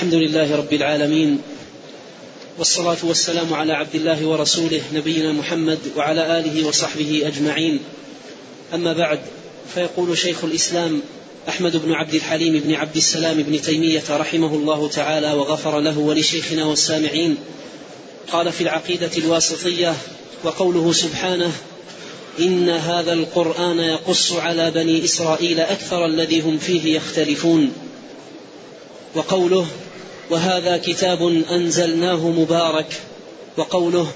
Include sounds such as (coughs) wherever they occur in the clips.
الحمد لله رب العالمين والصلاة والسلام على عبد الله ورسوله نبينا محمد وعلى آله وصحبه أجمعين. أما بعد فيقول شيخ الإسلام أحمد بن عبد الحليم بن عبد السلام بن تيمية رحمه الله تعالى وغفر له ولشيخنا والسامعين قال في العقيدة الواسطية وقوله سبحانه إن هذا القرآن يقص على بني إسرائيل أكثر الذي هم فيه يختلفون. وقوله وهذا كتاب أنزلناه مبارك وقوله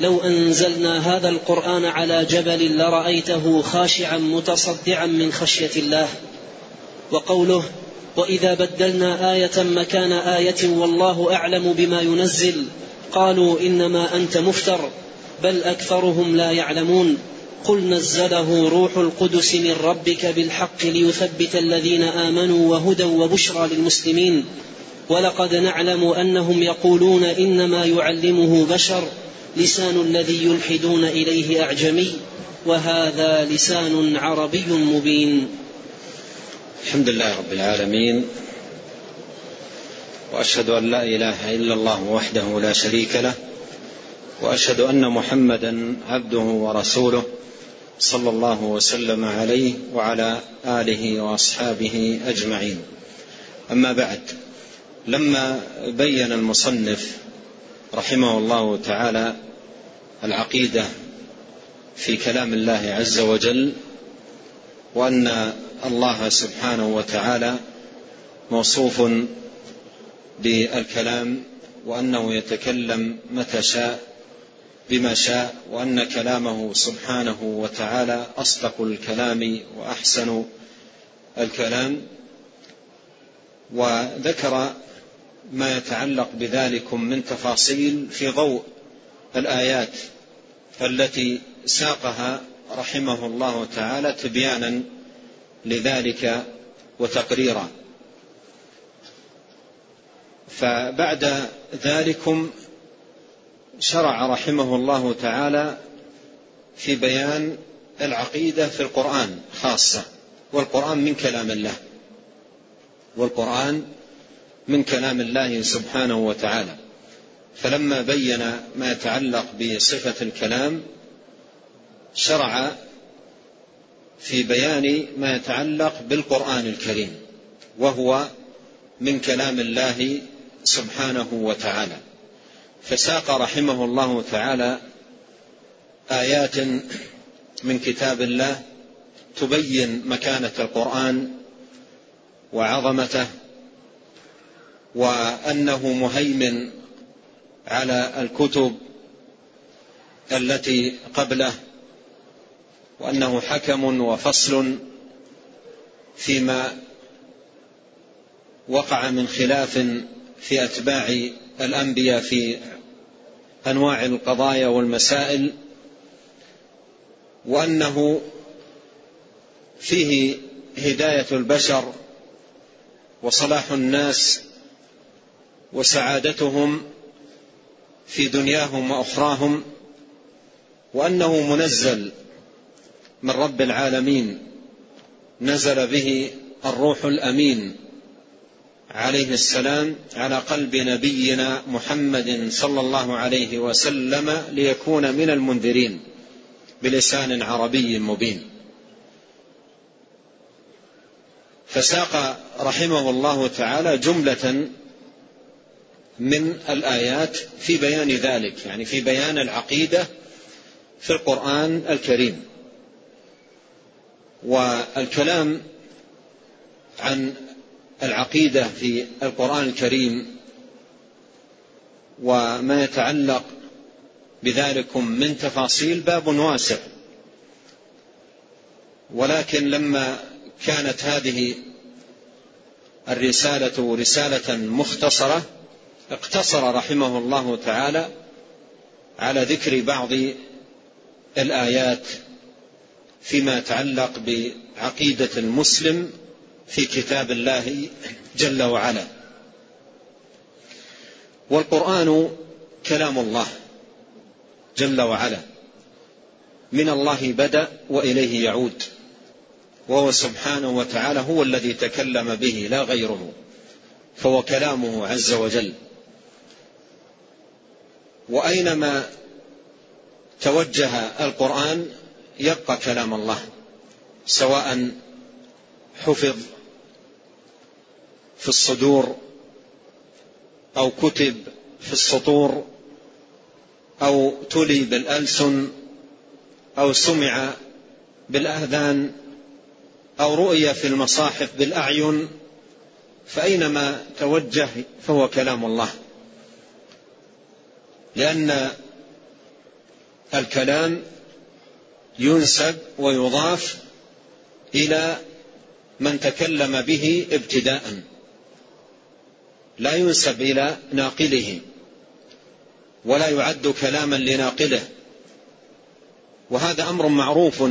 لو أنزلنا هذا القرآن على جبل لرأيته خاشعا متصدعا من خشية الله. وقوله وإذا بدلنا آية مكان آية والله أعلم بما ينزل قالوا إنما أنت مفتر بل أكثرهم لا يعلمون. قل نزله روح القدس من ربك بالحق ليثبت الذين آمنوا وهدى وبشرى للمسلمين. ولقد نعلم أنهم يقولون إنما يعلمه بشر لسان الذي يلحدون إليه أعجمي وهذا لسان عربي مبين. الحمد لله رب العالمين وأشهد أن لا إله إلا الله وحده لا شريك له وأشهد أن محمدا عبده ورسوله صلى الله وسلم عليه وعلى آله وأصحابه أجمعين. أما بعد لما بين المصنف رحمه الله تعالى العقيدة في كلام الله عز وجل وأن الله سبحانه وتعالى موصوف بالكلام وأنه يتكلم متى شاء بما شاء وأن كلامه سبحانه وتعالى أصدق الكلام وأحسن الكلام. وذكر ما يتعلق بذلكم من تفاصيل في ضوء الآيات التي ساقها رحمه الله تعالى تبيانا لذلك وتقريرا. فبعد ذلكم شرع رحمه الله تعالى في بيان العقيدة في القرآن خاصة والقرآن من كلام الله. والقرآن من كلام الله سبحانه وتعالى. فلما بين ما يتعلق بصفة الكلام شرع في بيان ما يتعلق بالقرآن الكريم وهو من كلام الله سبحانه وتعالى. فساق رحمه الله تعالى آيات من كتاب الله تبين مكانة القرآن وعظمته وأنه مهيمن على الكتب التي قبله وأنه حكم وفصل فيما وقع من خلاف في أتباع الأنبياء في أنواع القضايا والمسائل وأنه فيه هداية البشر وصلاح الناس وسعادتهم في دنياهم وأخراهم وأنه منزل من رب العالمين نزل به الروح الأمين عليه السلام على قلب نبينا محمد صلى الله عليه وسلم ليكون من المنذرين بلسان عربي مبين. فساق رحمه الله تعالى جملة من الآيات في بيان ذلك يعني في بيان العقيدة في القرآن الكريم. والكلام عن العقيدة في القرآن الكريم وما يتعلق بذلكم من تفاصيل باب واسع. ولكن لما كانت هذه الرسالة رسالة مختصرة اقتصر رحمه الله تعالى على ذكر بعض الآيات فيما يتعلق بعقيدة المسلم في كتاب الله جل وعلا. والقرآن كلام الله جل وعلا. من الله بدأ وإليه يعود. وهو سبحانه وتعالى هو الذي تكلم به لا غيره. فهو كلامه عز وجل. وأينما توجه القرآن يبقى كلام الله سواء حفظ في الصدور أو كتب في السطور أو تلي بالألسن أو سمع بالآذان أو رؤي في المصاحف بالأعين فأينما توجه فهو كلام الله. لأن الكلام ينسب ويضاف إلى من تكلم به ابتداء لا ينسب إلى ناقله ولا يعد كلاما لناقله. وهذا أمر معروف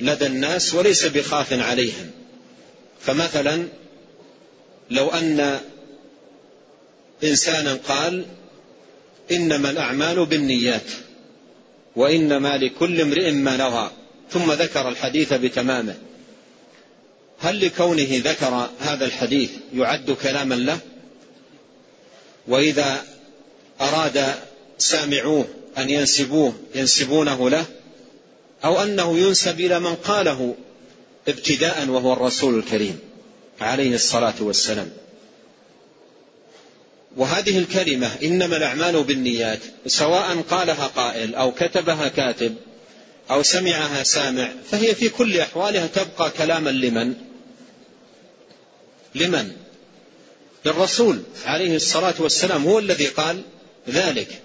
لدى الناس وليس بخاف عليهم. فمثلا لو أن انسانا قال إنما الأعمال بالنيات وإنما لكل امرئ ما نوى ثم ذكر الحديث بتمامه هل لكونه ذكر هذا الحديث يعد كلاما له؟ وإذا أراد سامعوه أن ينسبوه ينسبونه له أو أنه ينسب إلى من قاله ابتداء وهو الرسول الكريم عليه الصلاة والسلام. وهذه الكلمة إنما الأعمال بالنيات سواء قالها قائل أو كتبها كاتب أو سمعها سامع فهي في كل أحوالها تبقى كلاما لمن؟ لمن؟ للرسول عليه الصلاة والسلام هو الذي قال ذلك.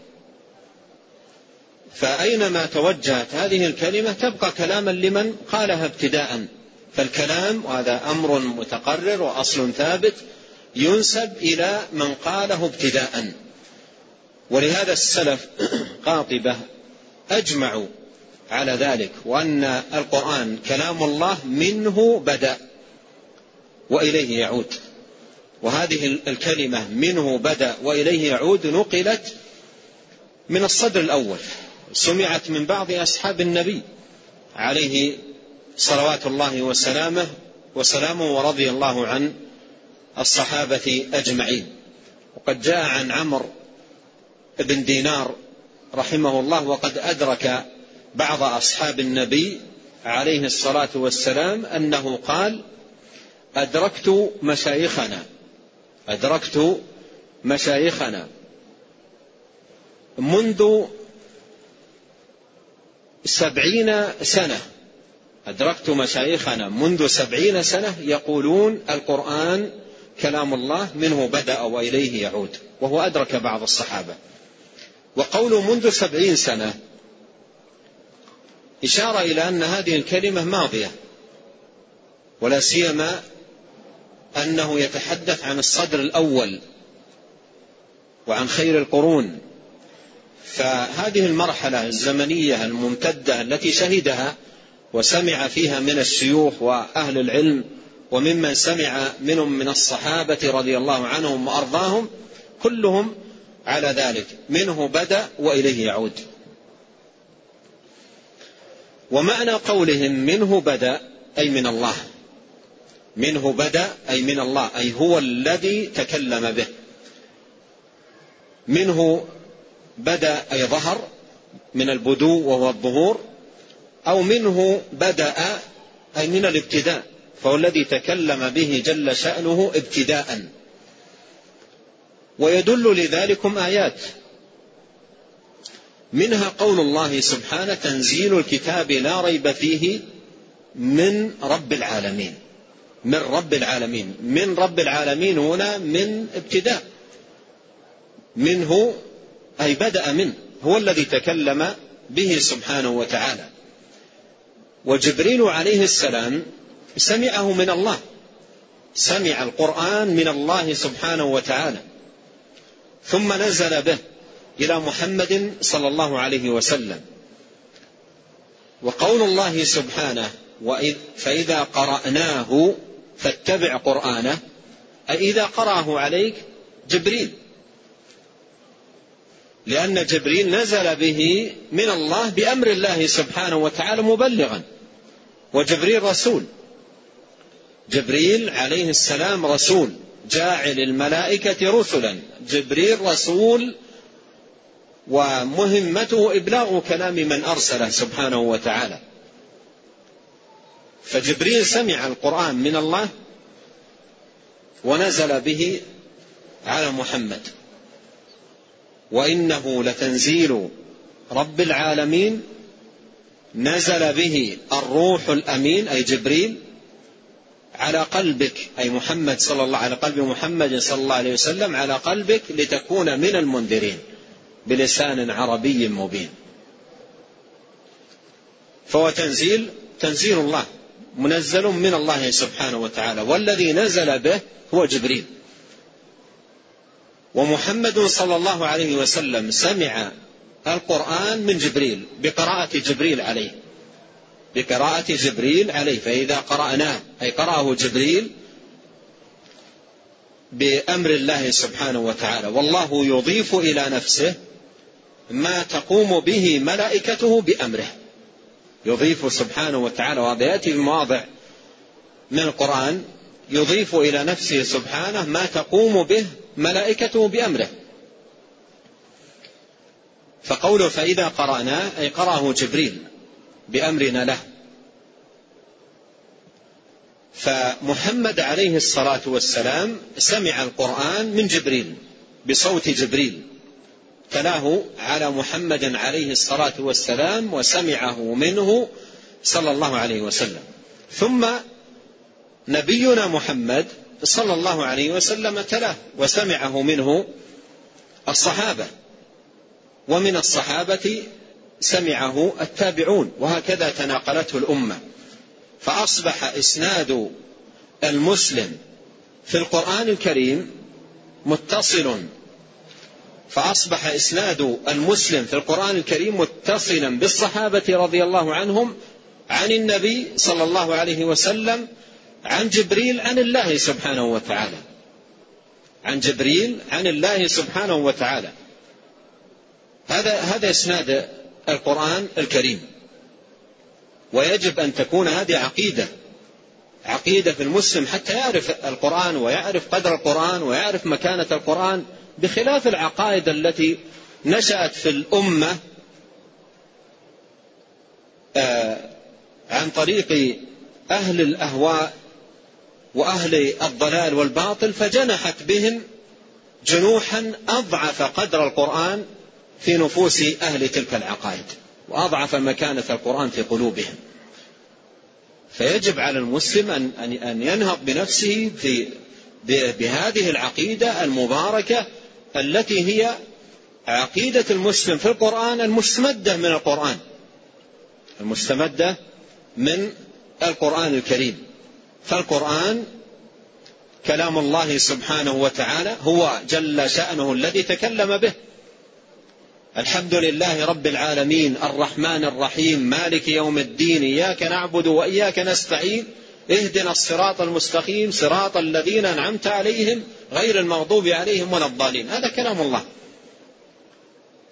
فأينما توجهت هذه الكلمة تبقى كلاما لمن قالها ابتداء. فالكلام وهذا أمر متقرر وأصل ثابت ينسب إلى من قاله ابتداء. ولهذا السلف (clears throat) قاطبة أجمعوا على ذلك وأن القرآن كلام الله منه بدأ وإليه يعود. وهذه الكلمة منه بدأ وإليه يعود نقلت من الصدر الأول. سمعت من بعض أصحاب النبي عليه صلوات الله وسلامه وسلامه ورضي الله عن الصحابة أجمعين. وقد جاء عن عمرو بن دينار رحمه الله وقد أدرك بعض أصحاب النبي عليه الصلاة والسلام أنه قال أدركت مشايخنا أدركت مشايخنا منذ سبعين سنة. أدركت مشايخنا منذ سبعين سنة يقولون القرآن كلام الله منه بدأ وإليه يعود وهو أدرك بعض الصحابة. وقوله منذ سبعين سنة إشارة إلى أن هذه الكلمة ماضية ولا سيما أنه يتحدث عن الصدر الأول وعن خير القرون. فهذه المرحلة الزمنية الممتدة التي شهدها وسمع فيها من الشيوخ وأهل العلم وممن سمع منهم من الصحابة رضي الله عنهم وأرضاهم كلهم على ذلك. منه بدأ وإليه يعود. ومعنى قولهم منه بدأ أي من الله. منه بدأ أي من الله أي هو الذي تكلم به. منه بدا أي ظهر من البدو وهو الظهور أو منه بدا أي من الابتداء فهو الذي تكلم به جل شأنه ابتداء. ويدل لذلكم آيات. منها قول الله سبحانه تنزيل الكتاب لا ريب فيه من رب العالمين. من رب العالمين. من رب العالمين هنا من ابتداء. منه أي بدأ منه هو الذي تكلم به سبحانه وتعالى. وجبريل عليه السلام سمعه من الله سمع القرآن من الله سبحانه وتعالى ثم نزل به إلى محمد صلى الله عليه وسلم. وقول الله سبحانه فإذا قرأناه فاتبع قرآنه أي إذا قرأه عليك جبريل. لأن جبريل نزل به من الله بأمر الله سبحانه وتعالى مبلغا وجبريل رسول. جبريل عليه السلام رسول جاعل الملائكة رسلا جبريل رسول ومهمته إبلاغ كلام من أرسله سبحانه وتعالى. فجبريل سمع القرآن من الله ونزل به على محمد. وإنه لتنزيل رب العالمين نزل به الروح الأمين أي جبريل على قلبك أي محمد صلى الله على قلب محمد صلى الله عليه وسلم على قلبك لتكون من المنذرين بلسان عربي مبين. فهو تنزيل تنزيل الله منزل من الله سبحانه وتعالى والذي نزل به هو جبريل. ومحمد صلى الله عليه وسلم سمع القرآن من جبريل بقراءة جبريل عليه. بقراءة جبريل عليه فإذا قرأناه أي قرأه جبريل بأمر الله سبحانه وتعالى والله يضيف إلى نفسه ما تقوم به ملائكته بأمره. يضيف سبحانه وتعالى وهذا يأتي في مواضع من القرآن يضيف إلى نفسه سبحانه ما تقوم به ملائكته بأمره. فقوله فإذا قرأناه أي قرأه جبريل بأمرنا له. فمحمد عليه الصلاة والسلام سمع القرآن من جبريل بصوت جبريل. تلاه على محمد عليه الصلاة والسلام وسمعه منه صلى الله عليه وسلم. ثم نبينا محمد صلى الله عليه وسلم تلاه وسمعه منه الصحابة. ومن الصحابة سمعه التابعون وهكذا تناقلته الأمة. فأصبح إسناد المسلم في القرآن الكريم متصل. فأصبح إسناد المسلم في القرآن الكريم متصلا بالصحابة رضي الله عنهم عن النبي صلى الله عليه وسلم عن جبريل عن الله سبحانه وتعالى. عن جبريل عن الله سبحانه وتعالى. هذا هذا إسناد القرآن الكريم. ويجب أن تكون هذه عقيدة. عقيدة في المسلم حتى يعرف القرآن ويعرف قدر القرآن ويعرف مكانة القرآن بخلاف العقائد التي نشأت في الأمة آه، عن طريق أهل الأهواء وأهل الضلال والباطل فجنحت بهم جنوحا أضعف قدر القرآن في نفوس أهل تلك العقائد وأضعف مكانة القرآن في قلوبهم. فيجب على المسلم أن أن ينهض بنفسه في بهذه العقيدة المباركة التي هي عقيدة المسلم في القرآن المستمدة من القرآن المستمدة من القرآن الكريم. فالقرآن كلام الله سبحانه وتعالى هو جل شأنه الذي تكلم به. الحمد لله رب العالمين الرحمن الرحيم مالك يوم الدين إياك نعبد وإياك نستعين اهدنا الصراط المستقيم صراط الذين أنعمت عليهم غير المغضوب عليهم ولا الضالين. هذا كلام الله.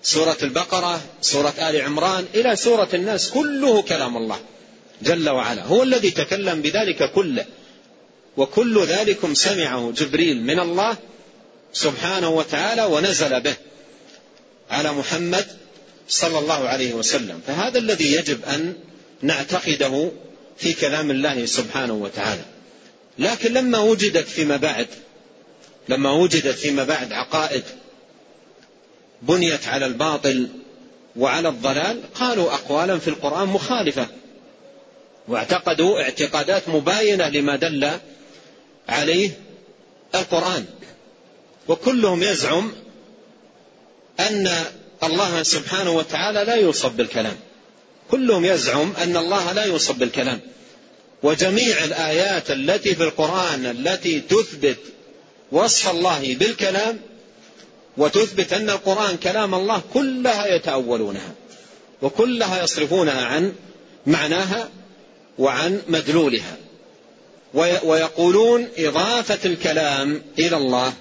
سورة البقرة سورة آل عمران إلى سورة الناس كله كلام الله. جل وعلا. هو الذي تكلم بذلك كله. وكل ذلكم سمعه جبريل من الله سبحانه وتعالى ونزل به على محمد صلى الله عليه وسلم. فهذا الذي يجب أن نعتقده في كلام الله سبحانه وتعالى. لكن لما وجدت فيما بعد لما وجدت فيما بعد عقائد بنيت على الباطل وعلى الضلال قالوا أقوالا في القرآن مخالفة. واعتقدوا اعتقادات مباينة لما دل عليه القرآن. وكلهم يزعم أن الله سبحانه وتعالى لا يوصف بالكلام. كلهم يزعم أن الله لا يوصف بالكلام. وجميع الآيات التي في القرآن التي تثبت وصف الله بالكلام وتثبت أن القرآن كلام الله كلها يتأولونها وكلها يصرفونها عن معناها وعن مدلولها. ويقولون إضافة الكلام إلى الله.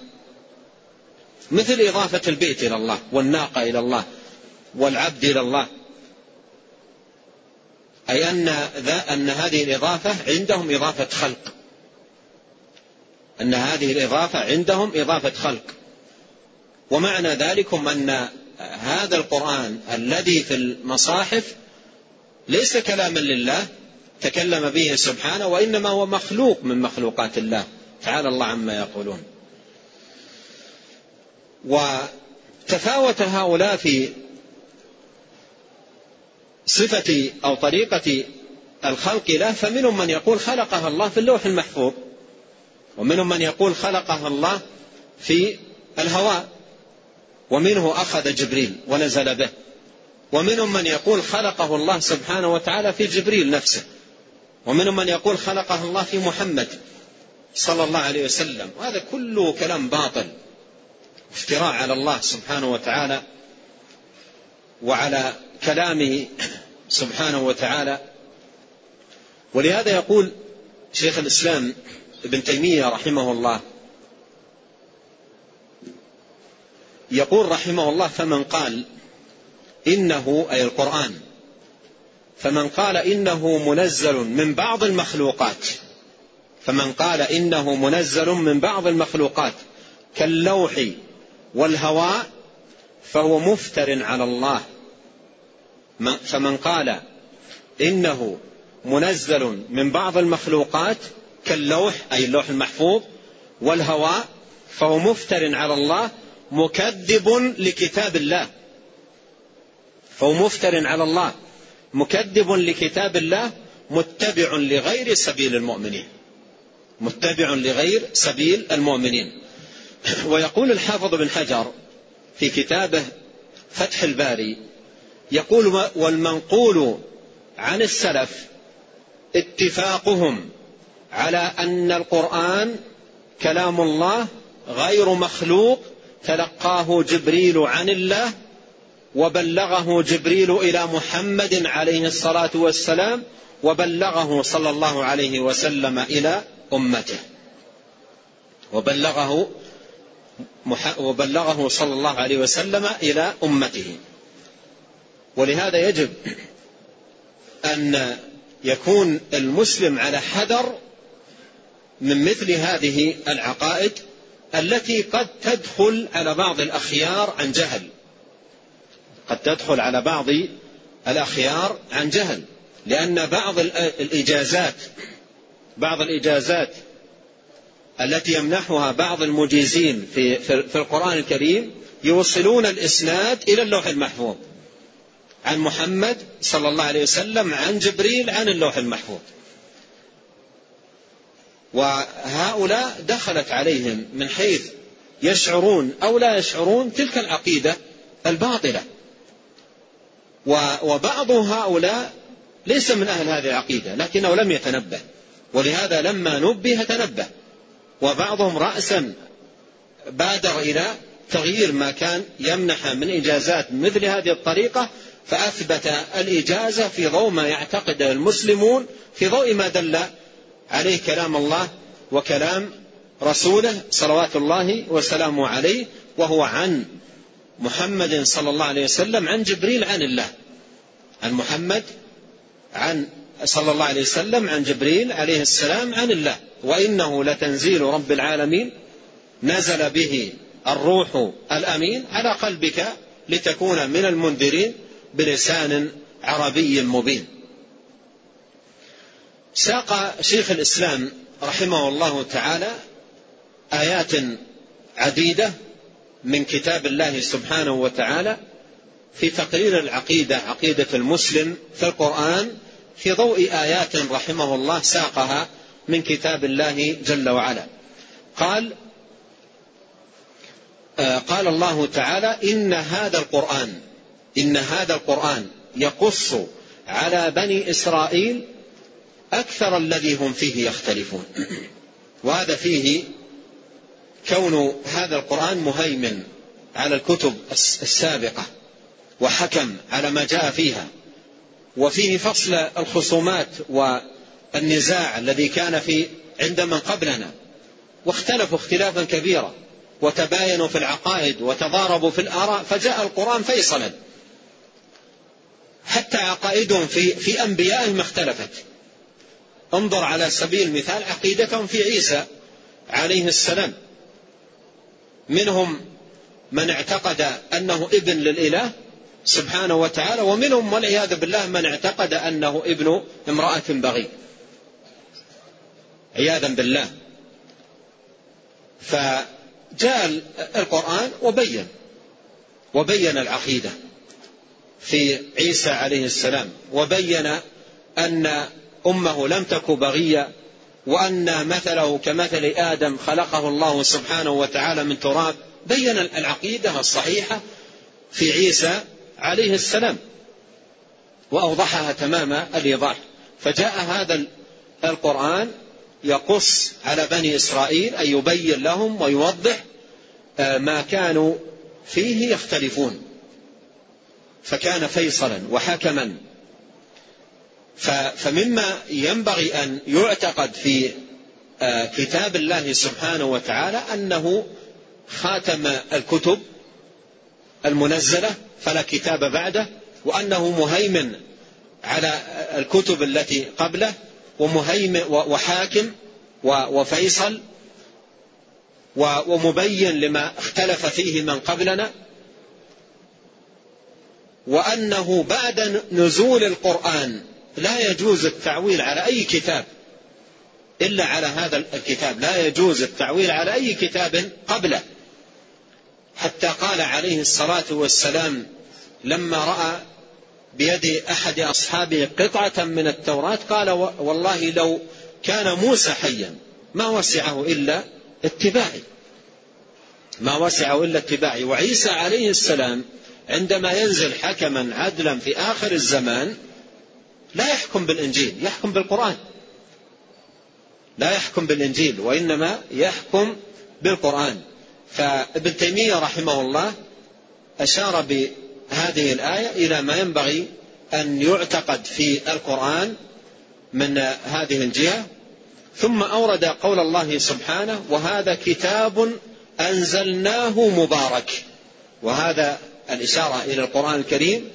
مثل إضافة البيت إلى الله والناقة إلى الله والعبد إلى الله. أي أن, أن هذه الإضافة عندهم إضافة خلق. أن هذه الإضافة عندهم إضافة خلق. ومعنى ذلكم أن هذا القرآن الذي في المصاحف ليس كلاما لله تكلم به سبحانه وإنما هو مخلوق من مخلوقات الله. تعالى الله عما يقولون. وتفاوت هؤلاء في صفة أو طريقة الخلق له فمنهم من يقول خلقها الله في اللوح المحفوظ ومنهم من يقول خلقها الله في الهواء ومنه أخذ جبريل ونزل به ومنهم من يقول خلقه الله سبحانه وتعالى في جبريل نفسه. ومنهم من يقول خلقه الله في محمد صلى الله عليه وسلم. وهذا كله كلام باطل افتراء على الله سبحانه وتعالى وعلى كلامه (coughs) سبحانه وتعالى. ولهذا يقول شيخ الإسلام ابن تيمية رحمه الله يقول رحمه الله فمن قال إنه أي القرآن فمن قال إنه منزل من بعض المخلوقات فمن قال إنه منزل من بعض المخلوقات كاللوح والهواء فهو مفتر على الله. فمن قال إنه منزل من بعض المخلوقات كاللوح أي اللوح المحفوظ والهواء فهو مفتر على الله مكذب لكتاب الله. فهو مفتر على الله. مكذب لكتاب الله متبع لغير سبيل المؤمنين. متبع لغير سبيل المؤمنين. (clears throat) ويقول الحافظ بن حجر في كتابه فتح الباري يقول والمنقول عن السلف اتفاقهم على أن القرآن كلام الله غير مخلوق تلقاه جبريل عن الله وبلغه جبريل إلى محمد عليه الصلاة والسلام وبلغه صلى الله عليه وسلم إلى أمته. وبلغه وبلغه صلى الله عليه وسلم إلى أمته. ولهذا يجب أن يكون المسلم على حذر من مثل هذه العقائد التي قد تدخل على بعض الأخيار عن جهل. قد تدخل على بعض الأخيار عن جهل لأن بعض الإجازات بعض الإجازات التي يمنحها بعض المجيزين في في القرآن الكريم يوصلون الإسناد إلى اللوح المحفوظ. عن محمد صلى الله عليه وسلم عن جبريل عن اللوح المحفوظ. وهؤلاء دخلت عليهم من حيث يشعرون أو لا يشعرون تلك العقيدة الباطلة. وبعض هؤلاء ليس من أهل هذه العقيدة لكنه لم يتنبه. ولهذا لما نبه تنبه. وبعضهم راسا بادر إلى تغيير ما كان يمنح من إجازات مثل هذه الطريقة فأثبت الإجازة في ضوء ما يعتقده المسلمون في ضوء ما دل عليه كلام الله وكلام رسوله صلوات الله وسلامه عليه وهو عن محمد صلى الله عليه وسلم عن جبريل عن الله. عن محمد عن صلى الله عليه وسلم عن جبريل عليه السلام عن الله. وإنه لتنزيل رب العالمين نزل به الروح الأمين على قلبك لتكون من المنذرين بلسان عربي مبين. ساق شيخ الإسلام رحمه الله تعالى آيات عديدة من كتاب الله سبحانه وتعالى في تقرير العقيدة عقيدة المسلم في القرآن في ضوء آيات رحمه الله ساقها من كتاب الله جل وعلا. قال آه قال الله تعالى إن هذا القرآن إن هذا القرآن يقص على بني إسرائيل أكثر الذي هم فيه يختلفون. وهذا فيه كون هذا القرآن مهيمن على الكتب السابقة وحكم على ما جاء فيها وفيه فصل الخصومات والنزاع الذي كان في عند من قبلنا واختلفوا اختلافا كبيرا وتباينوا في العقائد وتضاربوا في الآراء فجاء القرآن فيصلا. حتى عقائدهم في في أنبيائهم اختلفت. انظر على سبيل المثال عقيدتهم في عيسى عليه السلام. منهم من اعتقد أنه ابن للإله سبحانه وتعالى ومنهم والعياذ بالله من اعتقد أنه ابن امرأة بغي. عياذا بالله. فجاء القرآن وبين وبين العقيدة في عيسى عليه السلام وبين أن أمه لم تك بغية وأن مثله كمثل آدم خلقه الله سبحانه وتعالى من تراب بين العقيدة الصحيحة في عيسى عليه السلام وأوضحها تمام الإيضاح. فجاء هذا القرآن يقص على بني إسرائيل أن يبين لهم ويوضح آه، ما كانوا فيه يختلفون. فكان فيصلا وحكما. فمما ينبغي أن يعتقد في آه، كتاب الله سبحانه وتعالى أنه خاتم الكتب المنزلة فلا كتاب بعده وأنه مهيمن على الكتب التي قبله ومهيمن وحاكم وفيصل ومبين لما اختلف فيه من قبلنا وأنه بعد نزول القرآن لا يجوز التعويل على أي كتاب إلا على هذا الكتاب. لا يجوز التعويل على أي كتاب قبله. حتى قال عليه الصلاة والسلام لما رأى بيد أحد أصحابه قطعة من التوراة قال والله لو كان موسى حيا ما وسعه إلا اتباعي. ما وسعه إلا اتباعي. وعيسى عليه السلام عندما ينزل حكما عدلا في آخر الزمان لا يحكم بالإنجيل يحكم بالقرآن. لا يحكم بالإنجيل وإنما يحكم بالقرآن. فابن تيمية رحمه الله أشار بهذه الآية إلى ما ينبغي أن يعتقد في القرآن من هذه الجهة. ثم أورد قول الله سبحانه وهذا كتاب أنزلناه مبارك وهذا الإشارة إلى القرآن الكريم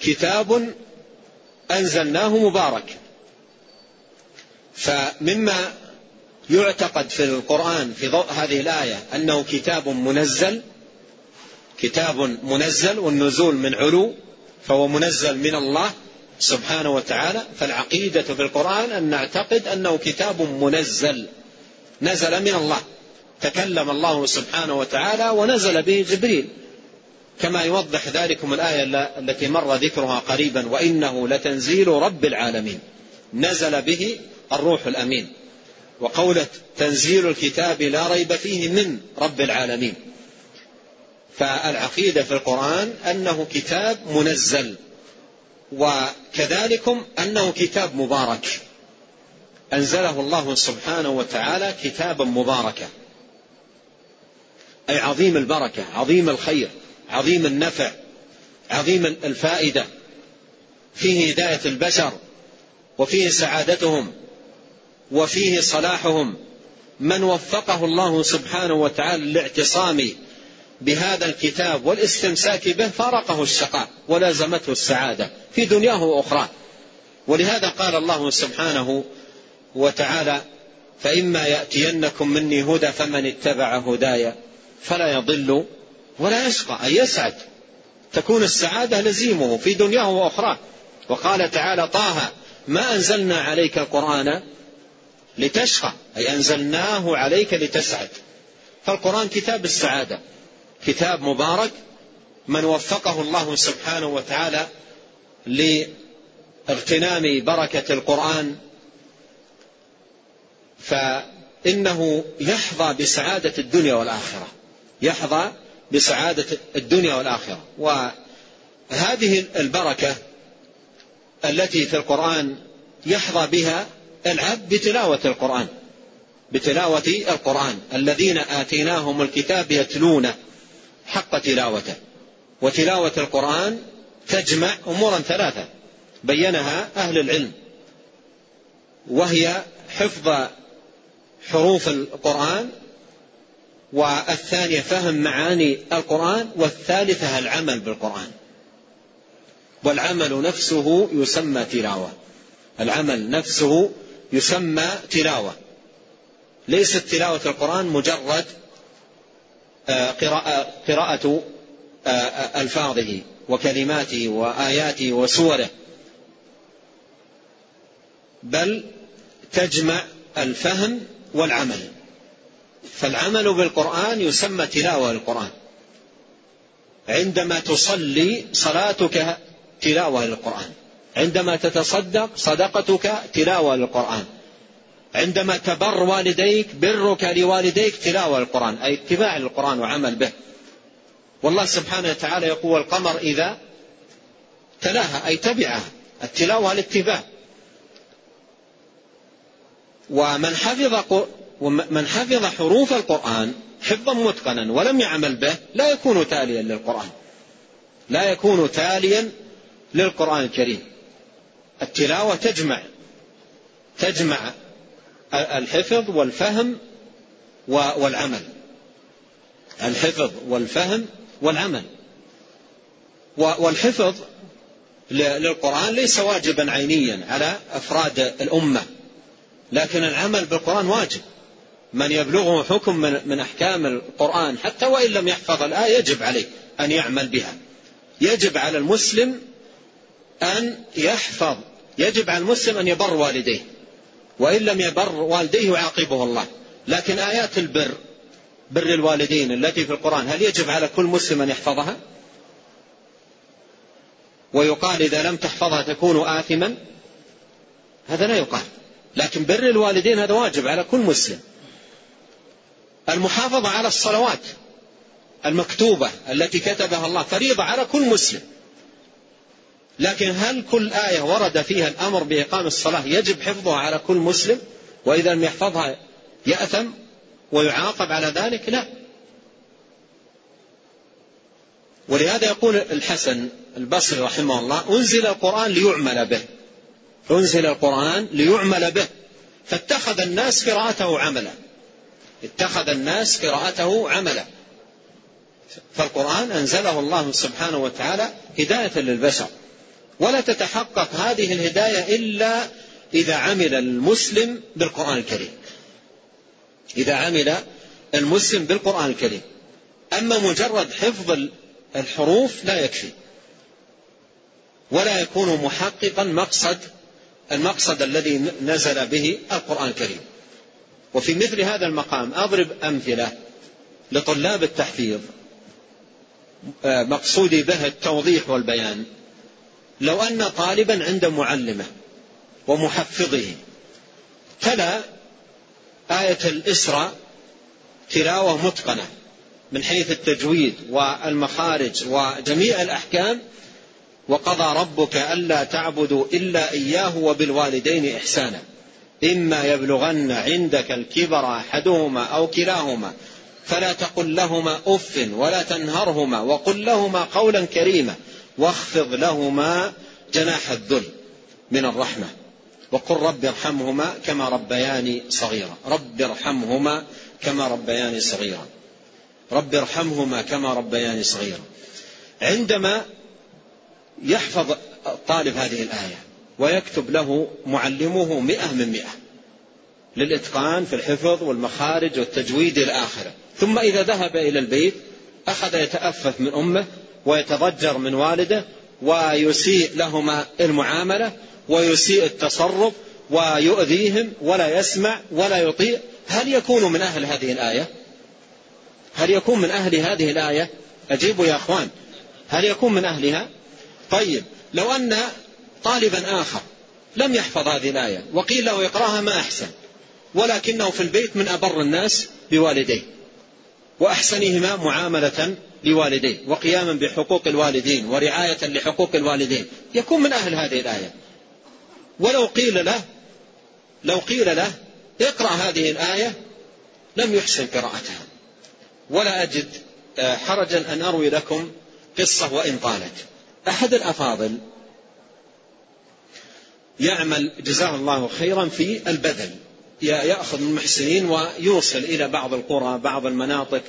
كتاب أنزلناه مبارك. فمما يعتقد في القرآن في ضوء هذه الآية أنه كتاب منزل كتاب منزل والنزول من علو فهو منزل من الله سبحانه وتعالى فالعقيدة في القرآن أن نعتقد أنه كتاب منزل نزل من الله تكلم الله سبحانه وتعالى ونزل به جبريل. كما يوضح ذلكم الآية التي مر ذكرها قريبا وإنه لتنزيل رب العالمين. نزل به الروح الأمين. وقولة تنزيل الكتاب لا ريب فيه من رب العالمين. فالعقيدة في القرآن أنه كتاب منزل وكذلكم أنه كتاب مبارك. أنزله الله سبحانه وتعالى كتابا مباركا. أي عظيم البركة عظيم الخير. عظيم النفع عظيم الفائدة فيه هداية البشر وفيه سعادتهم وفيه صلاحهم. من وفقه الله سبحانه وتعالى للاعتصام بهذا الكتاب والاستمساك به فارقه الشقاء ولازمته السعادة في دنياه واخراه ولهذا قال الله سبحانه وتعالى فإما يأتينكم مني هدى فمن اتبع هداي فلا يضل ولا يشقى. أي يسعد. تكون السعادة لزيمه في دنياه وأخراه. وقال تعالى طه ما أنزلنا عليك القرآن لتشقى. أي أنزلناه عليك لتسعد. فالقرآن كتاب السعادة. كتاب مبارك. من وفقه الله سبحانه وتعالى لاغتنام بركة القرآن فإنه يحظى بسعادة الدنيا والآخرة. يحظى بسعادة الدنيا والآخرة. وهذه البركة التي في القرآن يحظى بها العبد بتلاوة القرآن. بتلاوة القرآن. الذين آتيناهم الكتاب يتلونه حق تلاوته. وتلاوة القرآن تجمع أمورا ثلاثة. بينها أهل العلم. وهي حفظ حروف القرآن والثانية فهم معاني القرآن والثالثة العمل بالقرآن. والعمل نفسه يسمى تلاوة. العمل نفسه يسمى تلاوة. ليست تلاوة القرآن مجرد آه، قراءة, قراءة آه، آه، ألفاظه وكلماته وآياته وسوره. بل تجمع الفهم والعمل. فالعمل بالقرآن يسمى تلاوة للقرآن عندما تصلي صلاتك تلاوة للقرآن عندما تتصدق صدقتك تلاوة للقرآن عندما تبر والديك برك لوالديك تلاوة للقرآن أي اتباع للقرآن وعمل به. والله سبحانه وتعالى يقول القمر إذا تلاها. أي تبعها. التلاوة الاتباع. ومن حفظ ومن حفظ حروف القرآن حفظا متقنا ولم يعمل به لا يكون تاليا للقرآن. لا يكون تاليا للقرآن الكريم. التلاوة تجمع تجمع الحفظ والفهم والعمل. الحفظ والفهم والعمل. والحفظ للقرآن ليس واجبا عينيا على أفراد الأمة لكن العمل بالقرآن واجب. من يبلغه حكم من أحكام القرآن حتى وإن لم يحفظ الآية يجب عليه أن يعمل بها. يجب على المسلم أن يحفظ يجب على المسلم أن يبر والديه وإن لم يبر والديه يعاقبه الله. لكن آيات البر بر الوالدين التي في القرآن هل يجب على كل مسلم أن يحفظها؟ ويقال إذا لم تحفظها تكون آثما؟ هذا لا يقال. لكن بر الوالدين هذا واجب على كل مسلم. المحافظة على الصلوات المكتوبة التي كتبها الله فريضة على كل مسلم. لكن هل كل آية ورد فيها الأمر بإقام الصلاة يجب حفظها على كل مسلم؟ وإذا لم يحفظها يأثم ويعاقب على ذلك؟ لا. ولهذا يقول الحسن البصري رحمه الله أنزل القرآن ليعمل به. أنزل القرآن ليعمل به. فاتخذ الناس قراءته عملا. اتخذ الناس قراءته عملا. فالقرآن أنزله الله سبحانه وتعالى هداية للبشر. ولا تتحقق هذه الهداية إلا إذا عمل المسلم بالقرآن الكريم. إذا عمل المسلم بالقرآن الكريم. أما مجرد حفظ الحروف لا يكفي. ولا يكون محققا مقصد المقصد الذي نزل به القرآن الكريم. وفي مثل هذا المقام أضرب أمثلة لطلاب التحفيظ. آه، مقصودي به التوضيح والبيان. لو أن طالبا عند معلمه ومحفظه تلا آية الإسراء تلاوة متقنة من حيث التجويد والمخارج وجميع الأحكام وقضى ربك ألا تعبدوا إلا إياه وبالوالدين إحسانا. إما يبلغن عندك الكبر أحدهما أو كلاهما فلا تقل لهما أف ولا تنهرهما وقل لهما قولا كريما واخفض لهما جناح الذل من الرحمة وقل رب ارحمهما كما ربياني صغيرا رب ارحمهما كما ربياني صغيرا رب ارحمهما كما ربياني صغيرا. عندما يحفظ الطالب هذه الآية ويكتب له معلمه مئة من مئة للإتقان في الحفظ والمخارج والتجويد إلى آخره. ثم إذا ذهب إلى البيت أخذ يتأفف من أمه ويتضجر من والده ويسيء لهما المعاملة ويسيء التصرف ويؤذيهم ولا يسمع ولا يطيع. هل يكون من أهل هذه الآية؟ هل يكون من أهل هذه الآية؟ أجيبوا يا أخوان. هل يكون من أهلها؟ طيب لو أن طالبا آخر. لم يحفظ هذه الآية. وقيل له يقرأها ما أحسن. ولكنه في البيت من أبر الناس بوالديه. وأحسنهما معاملة لوالديه. وقياما بحقوق الوالدين. ورعاية لحقوق الوالدين. يكون من أهل هذه الآية. ولو قيل له لو قيل له اقرأ هذه الآية لم يحسن قراءتها. ولا أجد آه، حرجا أن أروي لكم قصة وإن طالت. أحد الأفاضل يعمل جزاه الله خيرا في البذل. يأخذ من المحسنين ويوصل إلى بعض القرى بعض المناطق.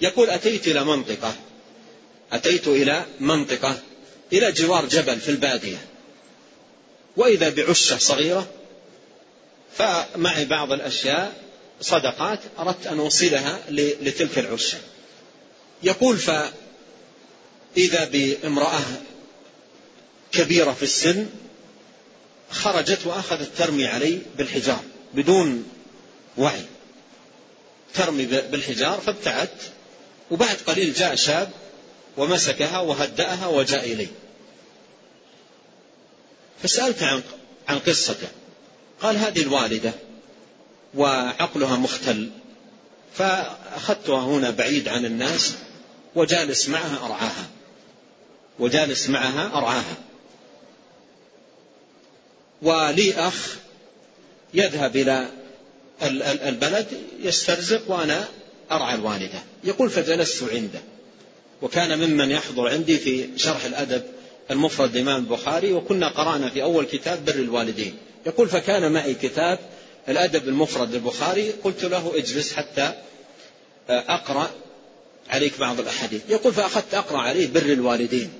يقول أتيت إلى منطقة. أتيت إلى منطقة إلى جوار جبل في البادية. وإذا بعشة صغيرة فمعي بعض الأشياء صدقات أردت أن أوصلها لتلك العشة. يقول فإذا بامرأة كبيرة في السن خرجت وأخذت ترمي علي بالحجار بدون وعي. ترمي بالحجار فابتعدت وبعد قليل جاء شاب ومسكها وهدأها وجاء إلي. فسألت عن عن قصته. قال هذه الوالدة وعقلها مختل فأخذتها هنا بعيد عن الناس وجالس معها أرعاها. وجالس معها أرعاها. ولي أخ يذهب إلى البلد يسترزق وأنا أرعى الوالدة. يقول فجلست عنده. وكان ممن يحضر عندي في شرح الأدب المفرد الإمام البخاري وكنا قرأنا في أول كتاب بر الوالدين. يقول فكان معي كتاب الأدب المفرد البخاري قلت له اجلس حتى أقرأ عليك بعض الأحاديث. يقول فأخذت أقرأ عليه بر الوالدين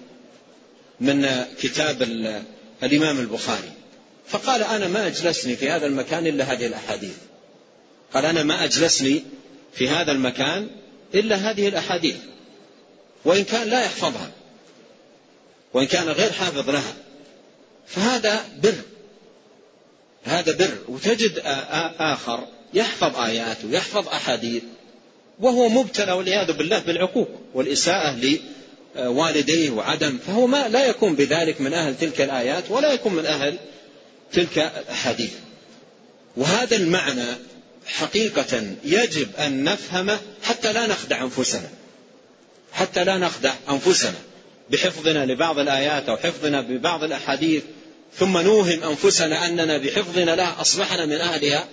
من كتاب الإمام البخاري. فقال أنا ما أجلسني في هذا المكان إلا هذه الأحاديث. قال أنا ما أجلسني في هذا المكان إلا هذه الأحاديث. وإن كان لا يحفظها وإن كان غير حافظ لها فهذا بر هذا بر. وتجد آخر يحفظ آيات ويحفظ أحاديث وهو مبتلى والعياذ بالله بالعقوق والإساءة لوالديه وعدم. فهو ما لا يكون بذلك من أهل تلك الآيات ولا يكون من أهل تلك الأحاديث. وهذا المعنى حقيقة يجب أن نفهمه حتى لا نخدع أنفسنا. حتى لا نخدع أنفسنا. بحفظنا لبعض الآيات أو حفظنا ببعض الأحاديث ثم نوهم أنفسنا أننا بحفظنا لها أصبحنا من أهلها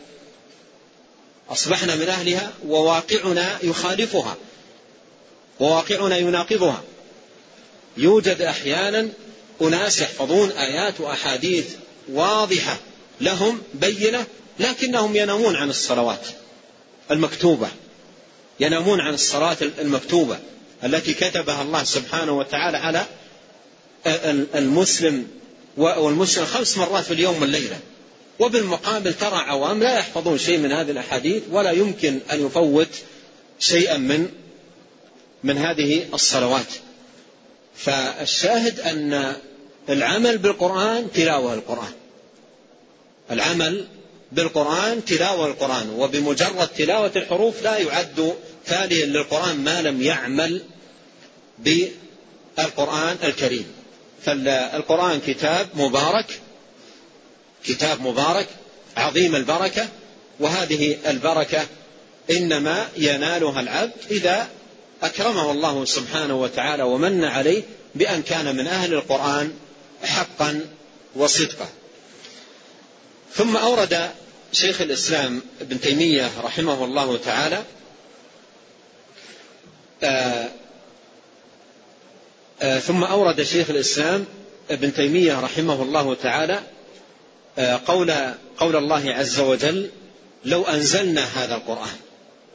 أصبحنا من أهلها وواقعنا يخالفها وواقعنا يناقضها. يوجد أحيانا أناس يحفظون آيات وأحاديث واضحة لهم بينة لكنهم ينامون عن الصلوات المكتوبة. ينامون عن الصلاة المكتوبة التي كتبها الله سبحانه وتعالى على المسلم والمسلم خمس مرات في اليوم والليلة. وبالمقابل ترى عوام لا يحفظون شيء من هذه الأحاديث ولا يمكن أن يفوت شيئا من من هذه الصلوات. فالشاهد أن العمل بالقرآن تلاوة القرآن. العمل بالقرآن تلاوة القرآن. وبمجرد تلاوة الحروف لا يعد تاليا للقرآن ما لم يعمل بالقرآن الكريم. فالقرآن كتاب مبارك كتاب مبارك عظيم البركة. وهذه البركة إنما ينالها العبد إذا أكرمه الله سبحانه وتعالى ومن عليه بأن كان من أهل القرآن حقا وصدقا. ثم أورد شيخ الإسلام ابن تيمية رحمه الله تعالى آآ آآ ثم أورد شيخ الإسلام ابن تيمية رحمه الله تعالى قول قول الله عز وجل لو أنزلنا هذا القرآن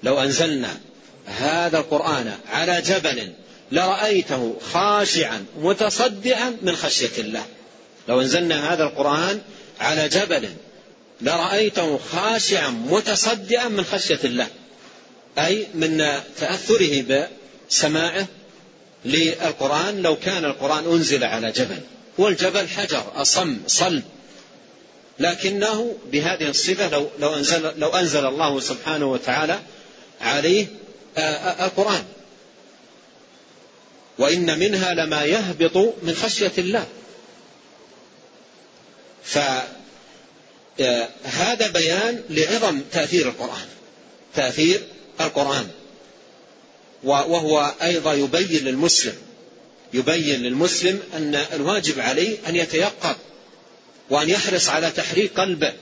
لو أنزلنا هذا القرآن على جبل لرأيته خاشعا متصدعا من خشية الله. لو أنزلنا هذا القرآن على جبل لرأيته خاشعا متصدعا من خشية الله. أي من تأثره بسماعه للقرآن لو كان القرآن أنزل على جبل. والجبل حجر أصم صلب. لكنه بهذه الصفة لو, لو, أنزل, لو أنزل الله سبحانه وتعالى عليه القرآن. وإن منها لما يهبط من خشية الله. فهذا بيان لعظم تأثير القرآن. تأثير القرآن. وهو أيضا يبين للمسلم يبين للمسلم أن الواجب عليه أن يتيقظ وأن يحرص على تحريك قلبه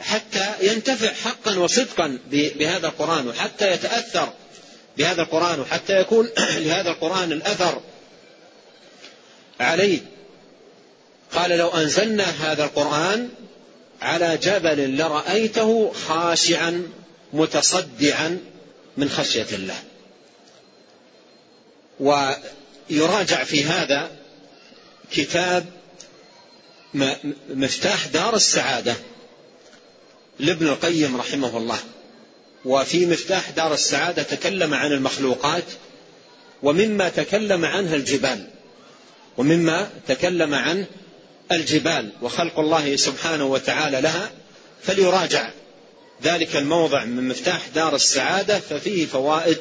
حتى ينتفع حقا وصدقا بهذا القرآن وحتى يتأثر بهذا القرآن وحتى يكون (clears throat) لهذا القرآن الأثر عليه. قال لو أنزلنا هذا القرآن على جبل لرأيته خاشعا متصدعا من خشية الله. ويراجع في هذا كتاب مفتاح دار السعادة لابن القيم رحمه الله. وفي مفتاح دار السعادة تكلم عن المخلوقات ومما تكلم عنها الجبال ومما تكلم عنه الجبال وخلق الله سبحانه وتعالى لها فليراجع ذلك الموضع من مفتاح دار السعادة ففيه فوائد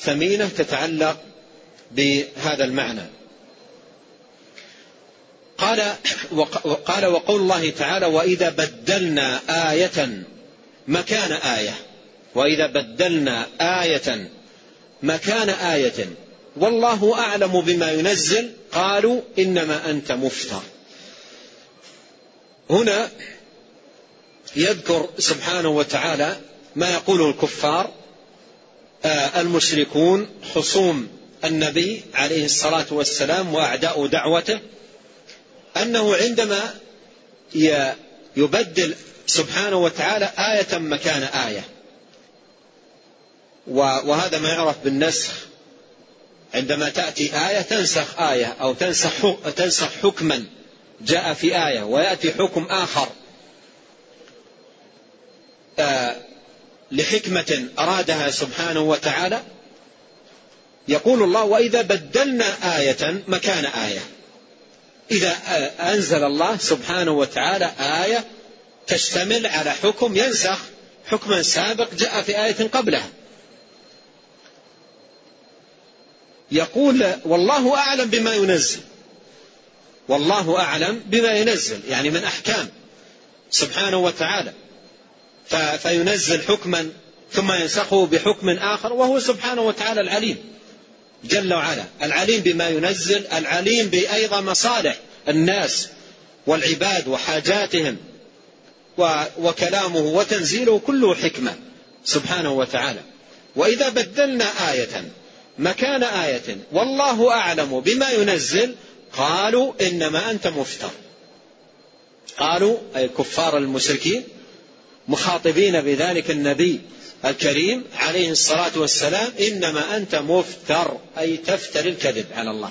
ثمينة تتعلق بهذا المعنى. قال وقال وقول الله تعالى وإذا بدلنا آية مكان آية. وإذا بدلنا آية مكان آية والله أعلم بما ينزل قالوا إنما أنت مفتر. هنا يذكر سبحانه وتعالى ما يقوله الكفار آه، المشركون خصوم النبي عليه الصلاة والسلام وأعداء دعوته أنه عندما يبدل سبحانه وتعالى آية مكان آية. وهذا ما يعرف بالنسخ. عندما تأتي آية تنسخ آية أو تنسخ تنسخ حكما. جاء في آية ويأتي حكم آخر. آه، لحكمة أرادها سبحانه وتعالى. يقول الله وإذا بدلنا آية مكان آية. إذا أنزل الله سبحانه وتعالى آية تشتمل على حكم ينسخ. حكما سابق جاء في آية قبلها. يقول والله أعلم بما ينزل. والله أعلم بما ينزل يعني من أحكام سبحانه وتعالى. فينزل حكما ثم ينسخه بحكم آخر وهو سبحانه وتعالى العليم جل وعلا. العليم بما ينزل العليم بأيضا مصالح الناس والعباد وحاجاتهم وكلامه وتنزيله كله حكمة سبحانه وتعالى. وإذا بدلنا آية مكان آية. والله أعلم بما ينزل. قالوا إنما أنت مفتر. قالوا أي كفار المشركين مخاطبين بذلك النبي الكريم عليه الصلاة والسلام إنما أنت مفتر. أي تفتر الكذب على الله.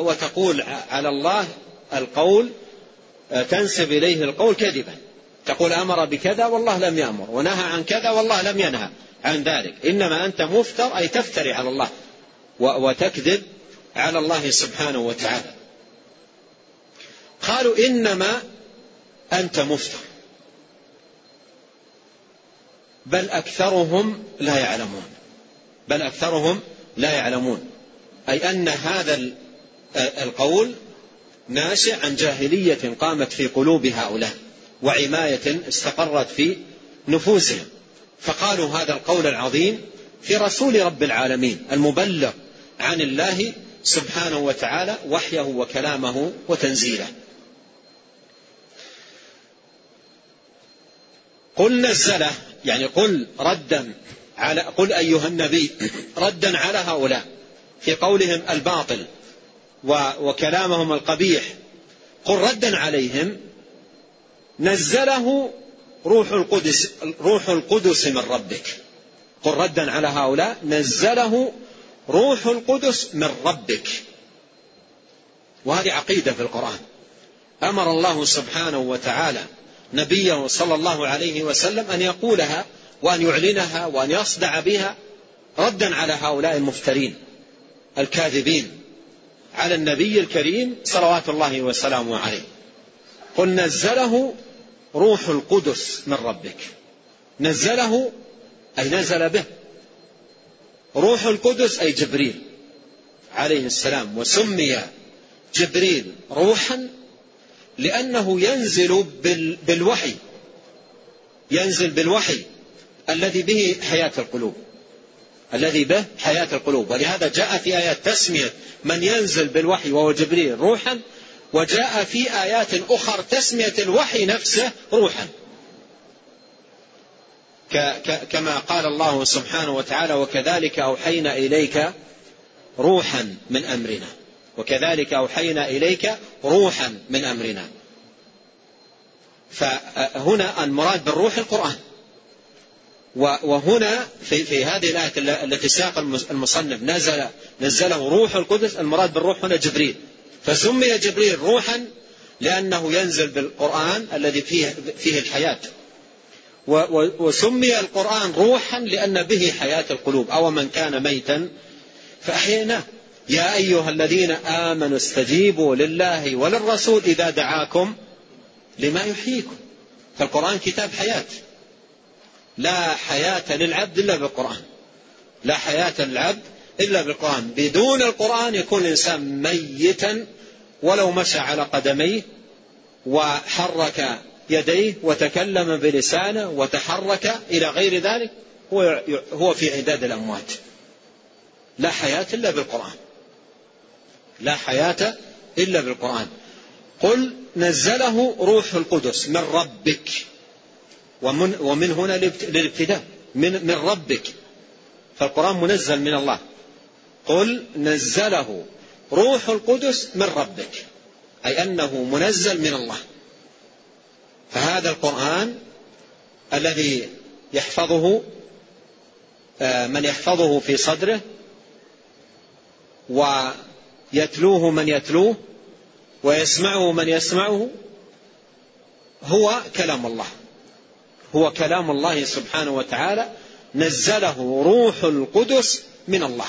وتقول على الله القول تنسب إليه القول كذبا. تقول أمر بكذا والله لم يأمر. ونهى عن كذا والله لم ينهى. عن ذلك. إنما أنت مفتر أي تفتري على الله وتكذب على الله سبحانه وتعالى. قالوا إنما أنت مفتر. بل أكثرهم لا يعلمون. بل أكثرهم لا يعلمون. أي أن هذا القول ناشئ عن جاهلية قامت في قلوب هؤلاء وعماية استقرت في نفوسهم. فقالوا هذا القول العظيم في رسول رب العالمين المبلغ عن الله سبحانه وتعالى وحيه وكلامه وتنزيله. قل نزله يعني قل ردا على قل أيها النبي ردا على هؤلاء في قولهم الباطل وكلامهم القبيح قل ردا عليهم نزله روح القدس روح القدس من ربك. قل ردا على هؤلاء نزله روح القدس من ربك. وهذه عقيدة في القرآن. أمر الله سبحانه وتعالى نبيه صلى الله عليه وسلم أن يقولها وأن يعلنها وأن يصدع بها ردا على هؤلاء المفترين الكاذبين على النبي الكريم صلوات الله وسلامه عليه. قل نزله روح القدس من ربك. نزله أي نزل به. روح القدس أي جبريل. عليه السلام. وسمي جبريل روحا لأنه ينزل بالوحي. ينزل بالوحي الذي به حياة القلوب. الذي به حياة القلوب. ولهذا جاء في آيات تسمية من ينزل بالوحي وهو جبريل روحا وجاء في آيات أخر تسمية الوحي نفسه روحا. كما قال الله سبحانه وتعالى وكذلك أوحينا إليك روحا من أمرنا. وكذلك أوحينا إليك روحا من أمرنا. فهنا المراد بالروح القرآن. وهنا في, في هذه الآية التي ساق المصنف نزل نزله روح القدس. المراد بالروح هنا جبريل. فسمي جبريل روحا لأنه ينزل بالقرآن الذي فيه, فيه الحياة. وسمي القرآن روحا لأن به حياة القلوب. أو من كان ميتا فأحييناه. يا أيها الذين آمنوا استجيبوا لله وللرسول إذا دعاكم لما يحييكم. فالقرآن كتاب حياة. لا حياة للعبد إلا بالقرآن. لا حياة للعبد إلا بالقرآن. بدون القرآن يكون الإنسان ميتا ولو مشى على قدميه وحرك يديه وتكلم بلسانه وتحرك إلى غير ذلك هو هو في عداد الأموات. لا حياة إلا بالقرآن. لا حياة إلا بالقرآن. قل نزله روح القدس من ربك. ومن, ومن هنا للابتداء. من, من ربك. فالقرآن منزل من الله. قل نزله. روح القدس من ربك أي أنه منزل من الله. فهذا القرآن الذي يحفظه آه، من يحفظه في صدره ويتلوه من يتلوه ويسمعه من يسمعه هو كلام الله. هو كلام الله سبحانه وتعالى. نزله روح القدس من الله.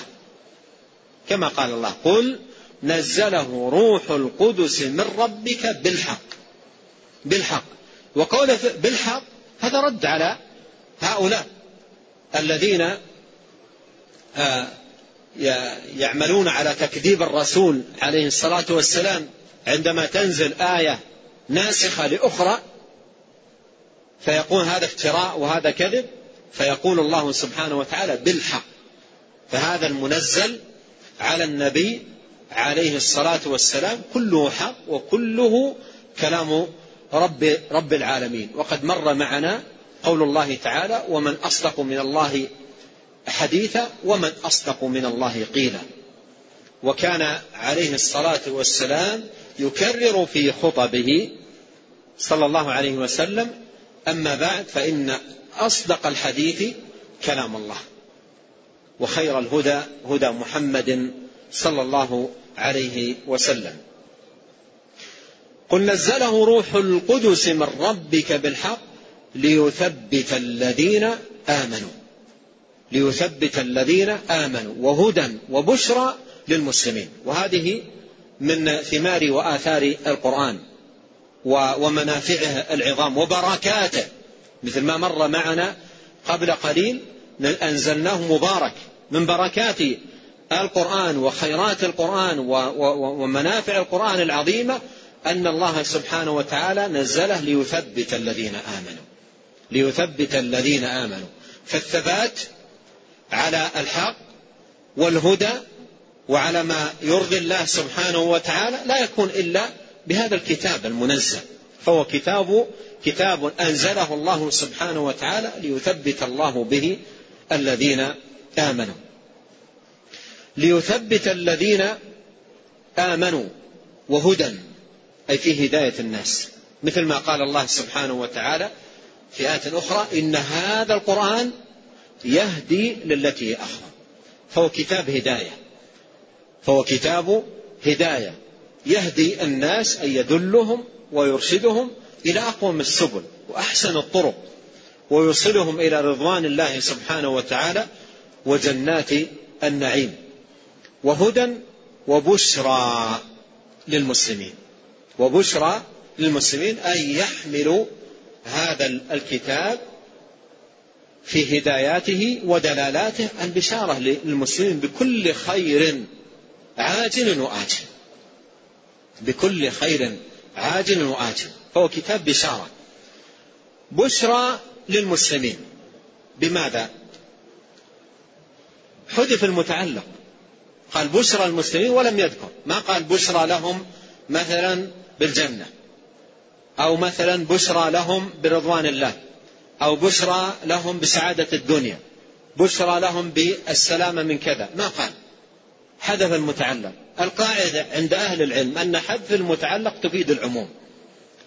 كما قال الله قل نزله روح القدس من ربك بالحق بالحق. وقوله بالحق هذا رد على هؤلاء الذين آه، يعملون على تكذيب الرسول عليه الصلاة والسلام. عندما تنزل آية ناسخة لأخرى فيقول هذا افتراء وهذا كذب فيقول الله سبحانه وتعالى بالحق. فهذا المنزل على النبي عليه الصلاة والسلام كله حق وكله كلام رب, رب العالمين. وقد مر معنا قول الله تعالى ومن أصدق من الله حديثا ومن أصدق من الله قيلا. وكان عليه الصلاة والسلام يكرر في خطبه صلى الله عليه وسلم أما بعد فإن أصدق الحديث كلام الله. وخير الهدى هدى محمد صلى الله عليه وسلم. قل نزله روح القدس من ربك بالحق ليثبت الذين آمنوا ليثبت الذين آمنوا وهدى وبشرى للمسلمين. وهذه من ثمار وآثار القرآن ومنافعه العظام وبركاته. مثل ما مر معنا قبل قليل أنزلناه مبارك من بركات القرآن وخيرات القرآن ومنافع القرآن العظيمة أن الله سبحانه وتعالى نزله ليثبت الذين آمنوا. ليثبت الذين آمنوا. فالثبات على الحق والهدى وعلى ما يرضي الله سبحانه وتعالى لا يكون إلا بهذا الكتاب المنزل. فهو كتاب كتاب أنزله الله سبحانه وتعالى ليثبت الله به الذين آمنوا ليثبت الذين آمنوا وهدى أي في هداية الناس. مثل ما قال الله سبحانه وتعالى في آية أخرى إن هذا القرآن يهدي للتي هي أقوم فهو كتاب هداية. فهو كتاب هداية. يهدي الناس أي يدلهم ويرشدهم إلى أقوم السبل وأحسن الطرق ويوصلهم إلى رضوان الله سبحانه وتعالى وجنات النعيم وهدى وبشرى للمسلمين. وبشرى للمسلمين أن يحملوا هذا الكتاب في هداياته ودلالاته البشارة للمسلمين بكل خير عاجل وآجل. بكل خير عاجل وآجل. فهو كتاب بشارة. بشرى للمسلمين. بماذا؟ حذف المتعلق. قال بشرى المسلمين ولم يذكر. ما قال بشرى لهم مثلا بالجنة. أو مثلا بشرى لهم برضوان الله. أو بشرى لهم بسعادة الدنيا. بشرى لهم بالسلامة من كذا. ما قال. حذف المتعلق. القاعدة عند أهل العلم أن حذف المتعلق تفيد العموم.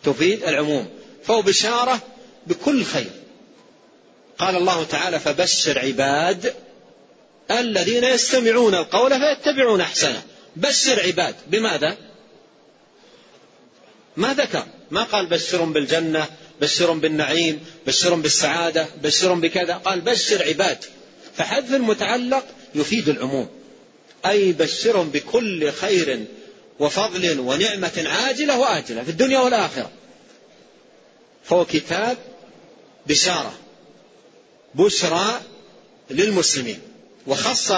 تفيد العموم. فهو بشارة بكل خير. قال الله تعالى فبشر عباد الذين يستمعون القول فيتبعون أحسنه. بشر عباد. بماذا؟ ما ذكر. ما قال بشرهم بالجنة بشرهم بالنعيم بشرهم بالسعادة بشرهم بكذا. قال بشر عباد. فحذف المتعلق يفيد العموم. أي بشرهم بكل خير وفضل ونعمة عاجلة وآجلة في الدنيا والآخرة. فهو كتاب بشارة. بشرى للمسلمين. وخص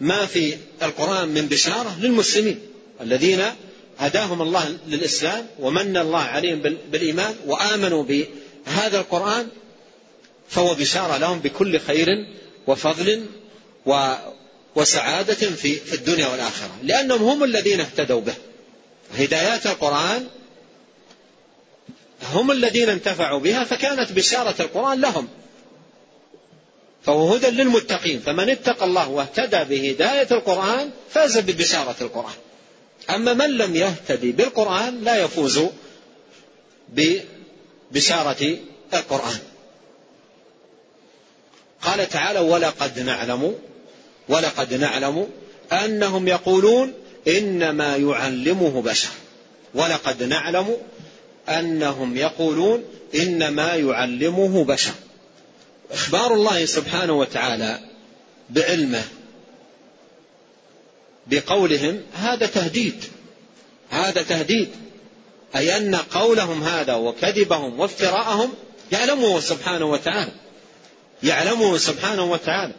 ما في القرآن من بشارة للمسلمين الذين هداهم الله للإسلام ومن الله عليهم بالإيمان وآمنوا بهذا القرآن فهو بشارة لهم بكل خير وفضل وسعادة في في الدنيا والآخرة لأنهم هم الذين ehtدوا به. هدايات القرآن هم الذين انتفعوا بها فكانت بشارة القرآن لهم. فهو هدى للمتقين فمن اتقى الله واهتدى بهداية القرآن فاز ببشارة القرآن. أما من لم يهتدي بالقرآن لا يفوز ببشارة القرآن. قال تعالى ولقد نعلم ولقد نعلم أنهم يقولون إنما يعلمه بشر. ولقد نعلم أنهم يقولون إنما يعلمه بشر. إخبار الله سبحانه وتعالى بعلمه بقولهم هذا تهديد هذا تهديد أي أن قولهم هذا وكذبهم وافتراءهم يعلمه سبحانه وتعالى يعلمه سبحانه وتعالى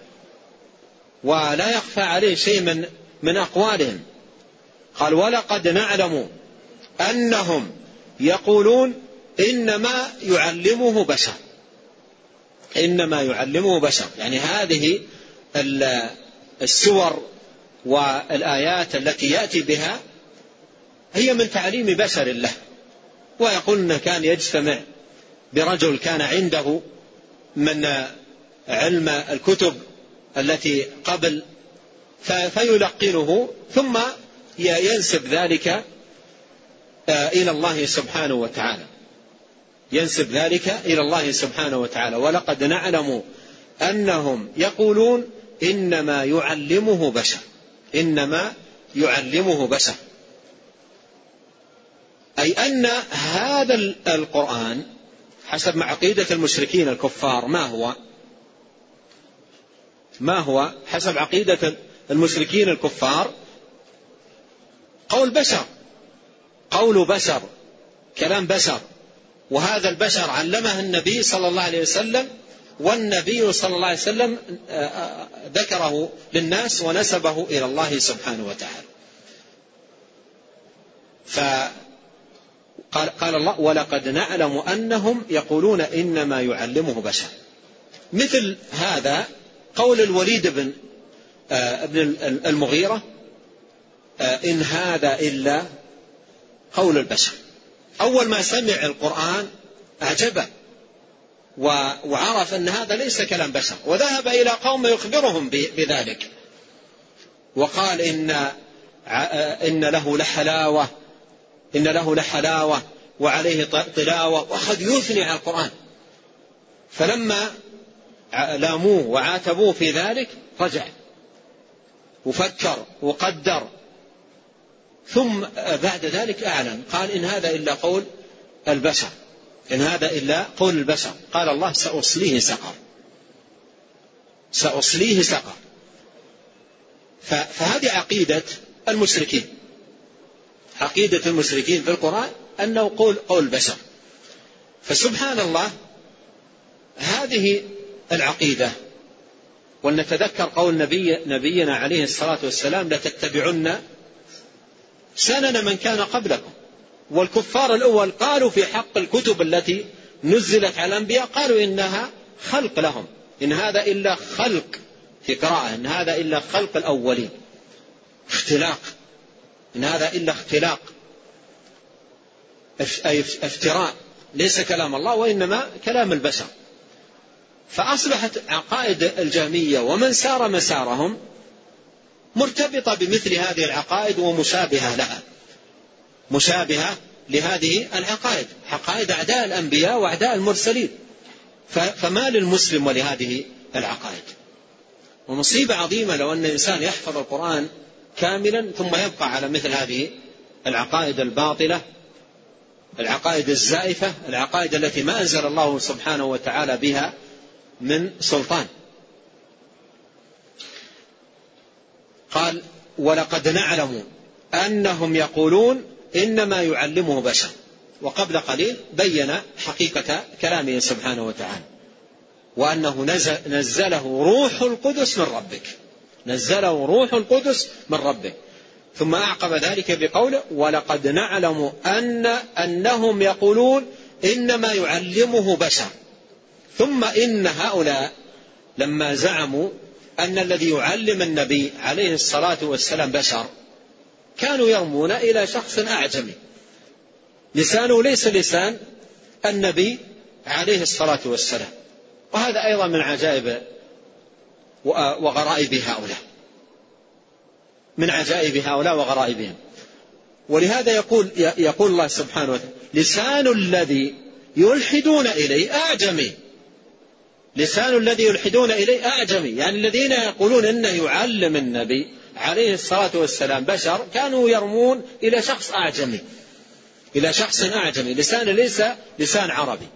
ولا يخفى عليه شيء من من أقوالهم. قال ولقد نعلم أنهم يقولون إنما يعلمه بشر. إنما يعلمه بشر. يعني هذه السور والآيات التي يأتي بها هي من تعليم بشر له ويقول أنه كان يجتمع برجل كان عنده من علم الكتب التي قبل فيلقنه ثم ينسب ذلك آه، إلى الله سبحانه وتعالى. ينسب ذلك إلى الله سبحانه وتعالى. ولقد نعلم أنهم يقولون إنما يعلمه بشر. إنما يعلمه بشر. أي أن هذا القرآن حسب ما عقيدة المشركين الكفار ما هو؟ ما هو حسب عقيدة المشركين الكفار؟ قول بشر. قول بشر. كلام بشر. وهذا البشر علمه النبي صلى الله عليه وسلم والنبي صلى الله عليه وسلم آه، آه، ذكره للناس ونسبه إلى الله سبحانه وتعالى. فقال قال الله ولقد نعلم أنهم يقولون إنما يعلمه بشر. مثل هذا قول الوليد بن آه، ابن المغيرة إن هذا إلا قول البشر أول ما سمع القرآن أعجبه وعرف أن هذا ليس كلام بشر وذهب إلى قوم يخبرهم بذلك. وقال إن إن له لحلاوة إن له لحلاوة وعليه طلاوة وأخذ يثني على القرآن. فلما لاموه وعاتبوه في ذلك رجع. وفكر وقدر ثم بعد ذلك أعلن قال إن هذا إلا قول البشر. إن هذا إلا قول البشر. قال الله سأصليه سقر. سأصليه سقر. فهذه عقيدة المشركين. عقيدة المشركين في القرآن أنه قول قول البشر. فسبحان الله هذه العقيدة. ولنتذكر قول نبي نبينا عليه الصلاة والسلام لتتبعن سنن من كان قبلكم. والكفار الأول قالوا في حق الكتب التي نزلت على الأنبياء قالوا إنها خلق لهم. إن هذا إلا خلق في قراءة إن هذا إلا خلق الأولين. اختلاق. إن هذا إلا اختلاق. افتراء. ليس كلام الله وإنما كلام البشر. فأصبحت عقائد الجهمية ومن سار مسارهم مرتبطة بمثل هذه العقائد ومشابهة لها. مشابهة لهذه العقائد. عقائد أعداء الأنبياء وأعداء المرسلين. فما للمسلم ولهذه العقائد؟ ومصيبة عظيمة لو أن الإنسان يحفظ القرآن كاملا ثم يبقى على مثل هذه العقائد الباطلة العقائد الزائفة العقائد التي ما أنزل الله سبحانه وتعالى بها من سلطان. قال ولقد نعلم أنهم يقولون إنما يعلمه بشر. وقبل قليل بين حقيقة كلامه سبحانه وتعالى وأنه نزل نزله روح القدس من ربك. نزله روح القدس من ربك ثم أعقب ذلك بقوله ولقد نعلم أن أنهم يقولون إنما يعلمه بشر. ثم إن هؤلاء لما زعموا أن الذي يعلم النبي عليه الصلاة والسلام بشر كانوا يرمون إلى شخص أعجمي. لسانه ليس لسان النبي عليه الصلاة والسلام. وهذا أيضا من عجائب وغرائب هؤلاء. من عجائب هؤلاء وغرائبهم. ولهذا يقول يقول الله سبحانه وتعالى لسان الذي يلحدون إليه أعجمي. لسان الذي يلحدون إليه أعجمي. يعني الذين يقولون أنه يعلم النبي عليه الصلاة والسلام بشر كانوا يرمون إلى شخص أعجمي. إلى شخص أعجمي. لسان ليس لسان عربي.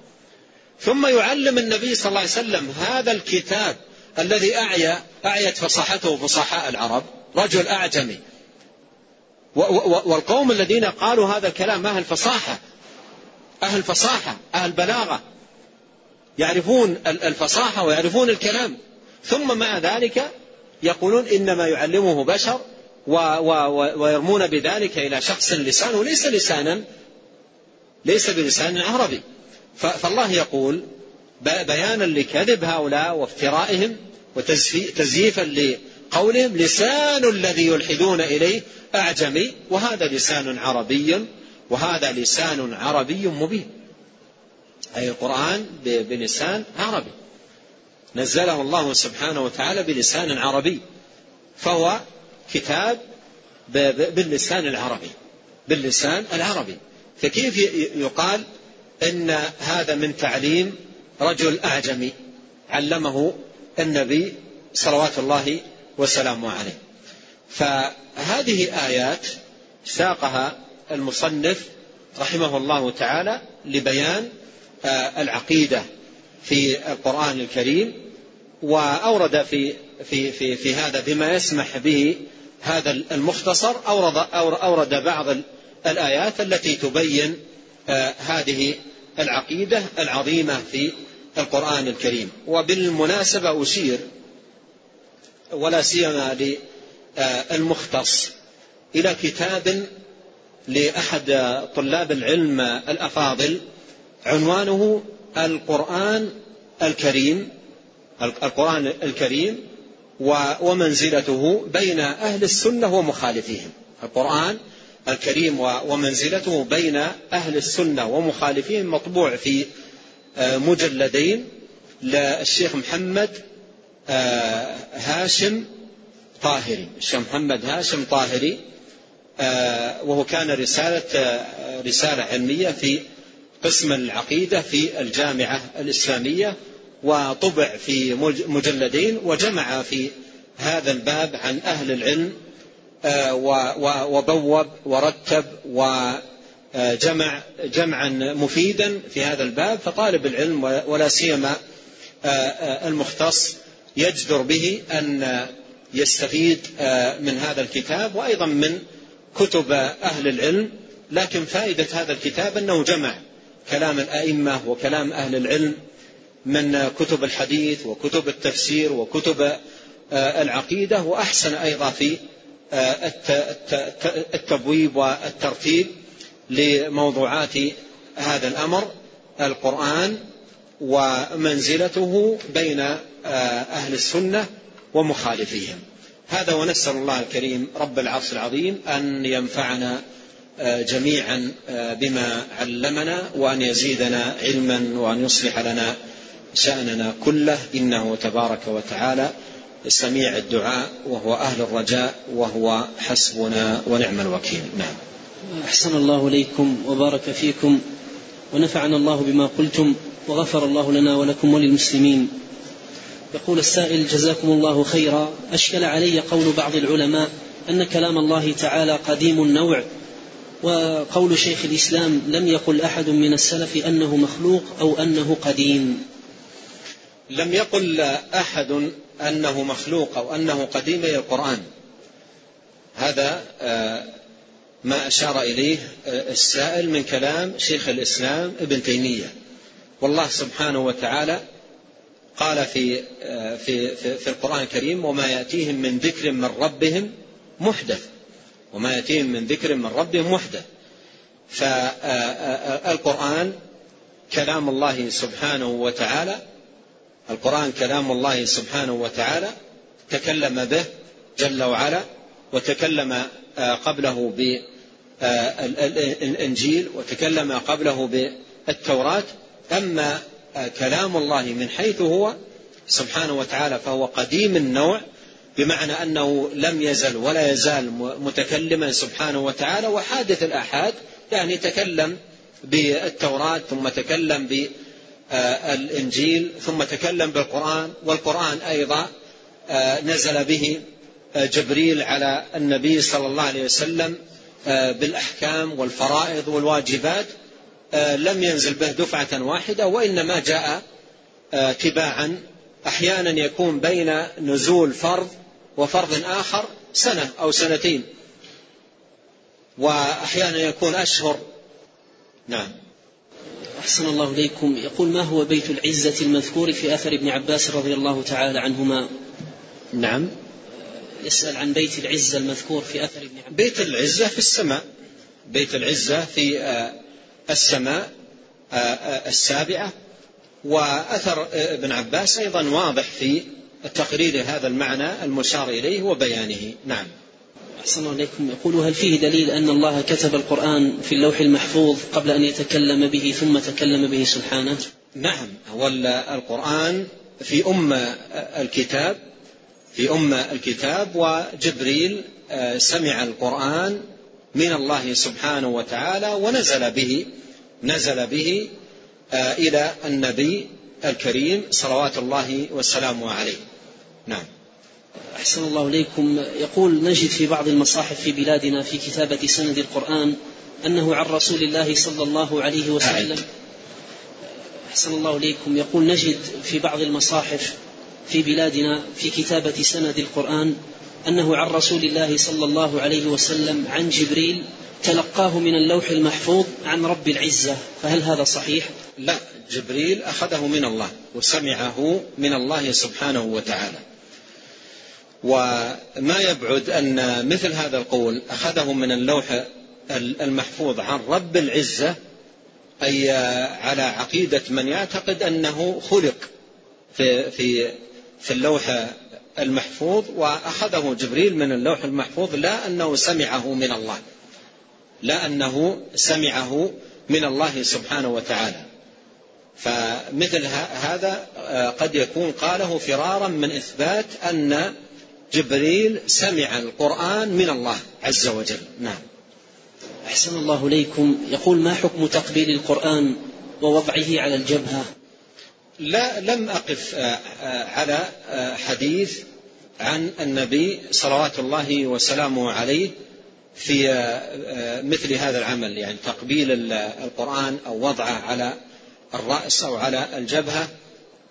ثم يعلم النبي صلى الله عليه وسلم هذا الكتاب الذي أعيا أعيت فصاحته فصحاء العرب رجل أعجمي. والقوم الذين قالوا هذا الكلام أهل فصاحة. أهل فصاحة أهل بلاغة. يعرفون الفصاحة ويعرفون الكلام. ثم مع ذلك يقولون إنما يعلمه بشر ويرمون بذلك إلى شخص لسانه. ليس لسانا ليس بلسان عربي. فالله يقول بيانا لكذب هؤلاء وافترائهم وتزييفا لقولهم لسان الذي يلحدون إليه أعجمي وهذا لسان عربي وهذا لسان عربي مبين. أي القرآن بلسان عربي. نزله الله سبحانه وتعالى بلسان عربي فهو كتاب باللسان العربي باللسان العربي. فكيف يقال إن هذا من تعليم رجل أعجمي علمه النبي صلوات الله وسلامه عليه. فهذه آيات ساقها المصنف رحمه الله تعالى لبيان آه، العقيدة في القرآن الكريم وأورد في في في في هذا بما يسمح به هذا المختصر أورد أورد بعض الآيات التي تبين آه، هذه العقيدة العظيمة في القرآن الكريم. وبالمناسبة أشير ولا سيما للمختص إلى كتاب لأحد طلاب العلم الأفاضل عنوانه القرآن الكريم القرآن الكريم ومنزلته بين أهل السنة ومخالفيهم. القرآن الكريم ومنزلته بين أهل السنة ومخالفين مطبوع في آه، مجلدين للشيخ محمد آه، هاشم طاهري. الشيخ محمد هاشم طاهري آه، وهو كان رسالة رسالة علمية في قسم العقيدة في الجامعة الإسلامية وطبع في مجلدين وجمع في هذا الباب عن أهل العلم آه، وبوب ورتب وجمع جمعا مفيدا في هذا الباب. فطالب العلم ولا سيما آه، آه، المختص يجدر به أن يستفيد من هذا الكتاب وأيضا من كتب أهل العلم. لكن فائدة هذا الكتاب أنه جمع كلام الأئمة وكلام أهل العلم من كتب الحديث وكتب التفسير وكتب العقيدة وأحسن أيضا في التبويب والترتيب لموضوعات هذا الأمر القرآن ومنزلته بين أهل السنة ومخالفيهم. هذا ونسأل الله الكريم رب العرش العظيم أن ينفعنا جميعا بما علمنا وأن يزيدنا علما وأن يصلح لنا شأننا كله. إنه تبارك وتعالى سميع الدعاء وهو أهل الرجاء وهو حسبنا ونعم الوكيل. نعم. أحسن الله إليكم وبارك فيكم ونفعنا الله بما قلتم وغفر الله لنا ولكم وللمسلمين. يقول السائل جزاكم الله خيرا. أشكل علي قول بعض العلماء أن كلام الله تعالى قديم النوع وقول شيخ الإسلام لم يقل أحد من السلف أنه مخلوق أو أنه قديم. لم يقل أحد أنه مخلوق أو أنه قديم إلى القرآن. هذا آه، ما أشار إليه آه، السائل من كلام شيخ الإسلام ابن تيمية. والله سبحانه وتعالى قال في آه، في في, في القرآن الكريم وما يأتيهم من ذكر من ربهم محدث. وما يأتيهم من ذكر من ربهم محدث فالقرآن كلام الله سبحانه وتعالى القرآن كلام الله سبحانه وتعالى تكلم به جل وعلا وتكلم آه، قبله بالإنجيل آه، وتكلم قبله بالتوراة أما آه، كلام الله من حيث هو سبحانه وتعالى فهو قديم النوع بمعنى أنه لم يزل ولا يزال متكلما سبحانه وتعالى وحادث الآحاد يعني تكلم بالتوراة ثم تكلم بالإنجيل ثم تكلم بالقرآن والقرآن أيضا نزل به جبريل على النبي صلى الله عليه وسلم آه، بالأحكام والفرائض والواجبات آه، لم ينزل به دفعة واحدة وإنما جاء آه، تباعا أحيانا يكون بين نزول فرض وفرض آخر سنة أو سنتين. وأحيانا يكون أشهر. نعم. أحسن الله إليكم. يقول ما هو بيت العزة المذكور في أثر ابن عباس رضي الله تعالى عنهما؟ نعم. يسأل عن بيت العزة المذكور في أثر ابن عباس. بيت العزة في السماء. بيت العزة في آه، السماء آه، آه، السابعة. وأثر ابن عباس أيضا واضح في تقرير هذا المعنى المشار إليه وبيانه نعم. أحسن إليكم يقول هل فيه دليل أن الله كتب القرآن في اللوح المحفوظ قبل أن يتكلم به ثم تكلم به سبحانه؟ نعم. هو القرآن في أم الكتاب في أم الكتاب وجبريل آه، سمع القرآن من الله سبحانه وتعالى ونزل به نزل به آه، إلى النبي الكريم صلوات الله وسلامه عليه. نعم. أحسن الله إليكم. يقول نجد في بعض المصاحف في بلادنا في كتابة سند القرآن أنه عن رسول الله صلى الله عليه وسلم. أحسن الله إليكم. يقول نجد في بعض المصاحف في بلادنا في كتابة سند القرآن أنه عن رسول الله صلى الله عليه وسلم عن جبريل تلقاه من اللوح المحفوظ عن رب العزة. فهل هذا صحيح؟ لا جبريل أخذه من الله وسمعه من الله سبحانه وتعالى. وما يبعد أن مثل هذا القول أخذه من اللوح المحفوظ عن رب العزة أي على عقيدة من يعتقد أنه خلق في, في في اللوح المحفوظ وأخذه جبريل من اللوح المحفوظ لا أنه سمعه من الله لا أنه سمعه من الله سبحانه وتعالى. فمثل هذا آه، قد يكون قاله فرارا من إثبات أن جبريل سمع القرآن من الله عز وجل. نعم. أحسن الله إليكم. يقول ما حكم تقبيل القرآن ووضعه على الجبهة؟ لا لم أقف آه، آه، على آه، حديث عن النبي صلوات الله وسلامه عليه في مثل هذا العمل. يعني تقبيل القرآن أو وضعه على الرأس أو على الجبهة.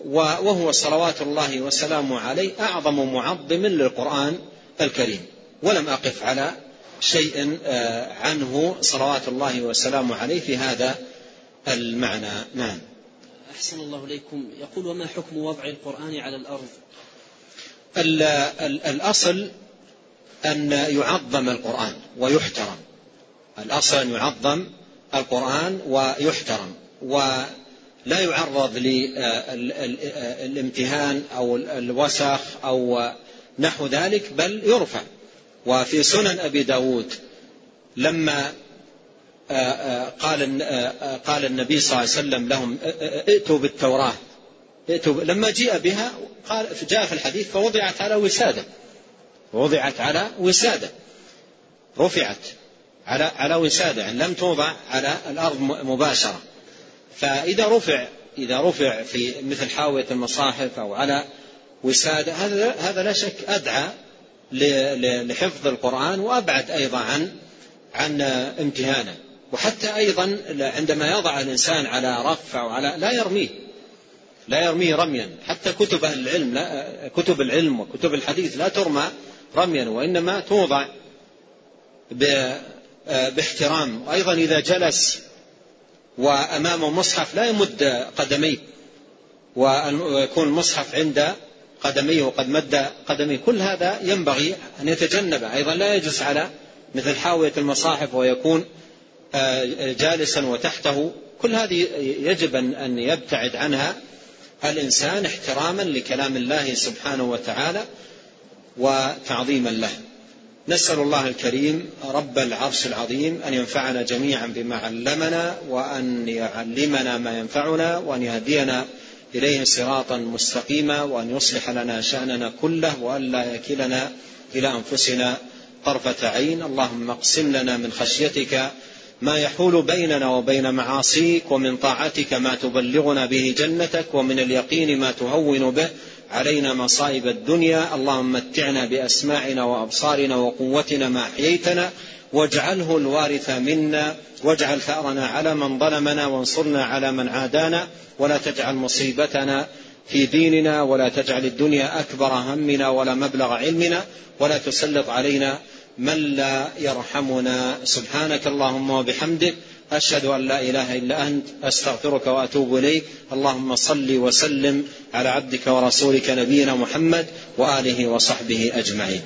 وهو صلوات الله وسلامه عليه أعظم معظم للقرآن الكريم. ولم أقف على شيء عنه صلوات الله وسلامه عليه في هذا المعنى. نعم. أحسن الله إليكم. يقول وما حكم وضع القرآن على الأرض؟ الأصل أن يعظم القرآن ويحترم. الأصل أن يعظم القرآن ويحترم. ولا يعرض للامتهان أو الوسخ أو نحو ذلك بل يرفع. وفي سنن أبي داود لما قال قال النبي صلى الله عليه وسلم لهم ائتوا بالتوراة. ائتوا لما جيء بها قال جاء في الحديث فوضعت على وسادة. وضعت على وسادة. رفعت على على وسادة يعني لم توضع على الأرض مباشرة. فإذا رفع إذا رفع في مثل حاوية المصاحف أو على وسادة هذا هذا لا شك أدعى لحفظ القرآن وأبعد أيضا عن عن امتهانه. وحتى أيضا عندما يضع الإنسان على رف أو على لا يرميه. لا يرميه رميا. حتى كتب أهل العلم لا كتب العلم وكتب الحديث لا ترمى رميا وإنما توضع باحترام. وأيضا إذا جلس وأمامه مصحف لا يمد قدميه ويكون المصحف عند قدميه وقد مد قدميه. كل هذا ينبغي أن يتجنبه. أيضا لا يجلس على مثل حاوية المصاحف ويكون آه، جالسا وتحته. كل هذه يجب أن يبتعد عنها الإنسان احتراما لكلام الله سبحانه وتعالى وتعظيما له. نسأل الله الكريم رب العرش العظيم أن ينفعنا جميعا بما علمنا وأن يعلمنا ما ينفعنا وأن يهدينا إليه صراطا مستقيما وأن يصلح لنا شأننا كله وأن لا يكلنا إلى أنفسنا طرفة عين. اللهم اقسم لنا من خشيتك ما يحول بيننا وبين معاصيك ومن طاعتك ما تبلغنا به جنتك ومن اليقين ما تهون به علينا مصائب الدنيا اللهم متعنا بأسماعنا وأبصارنا وقوتنا ما أحييتنا واجعله الوارث منا واجعل ثأرنا على من ظلمنا وانصرنا على من عادانا ولا تجعل مصيبتنا في ديننا ولا تجعل الدنيا أكبر همنا ولا مبلغ علمنا ولا تسلط علينا من لا يرحمنا. سبحانك اللهم وبحمدك أشهد أن لا إله إلا أنت أستغفرك وأتوب إليك. اللهم صل وسلم على عبدك ورسولك نبينا محمد وآله وصحبه أجمعين.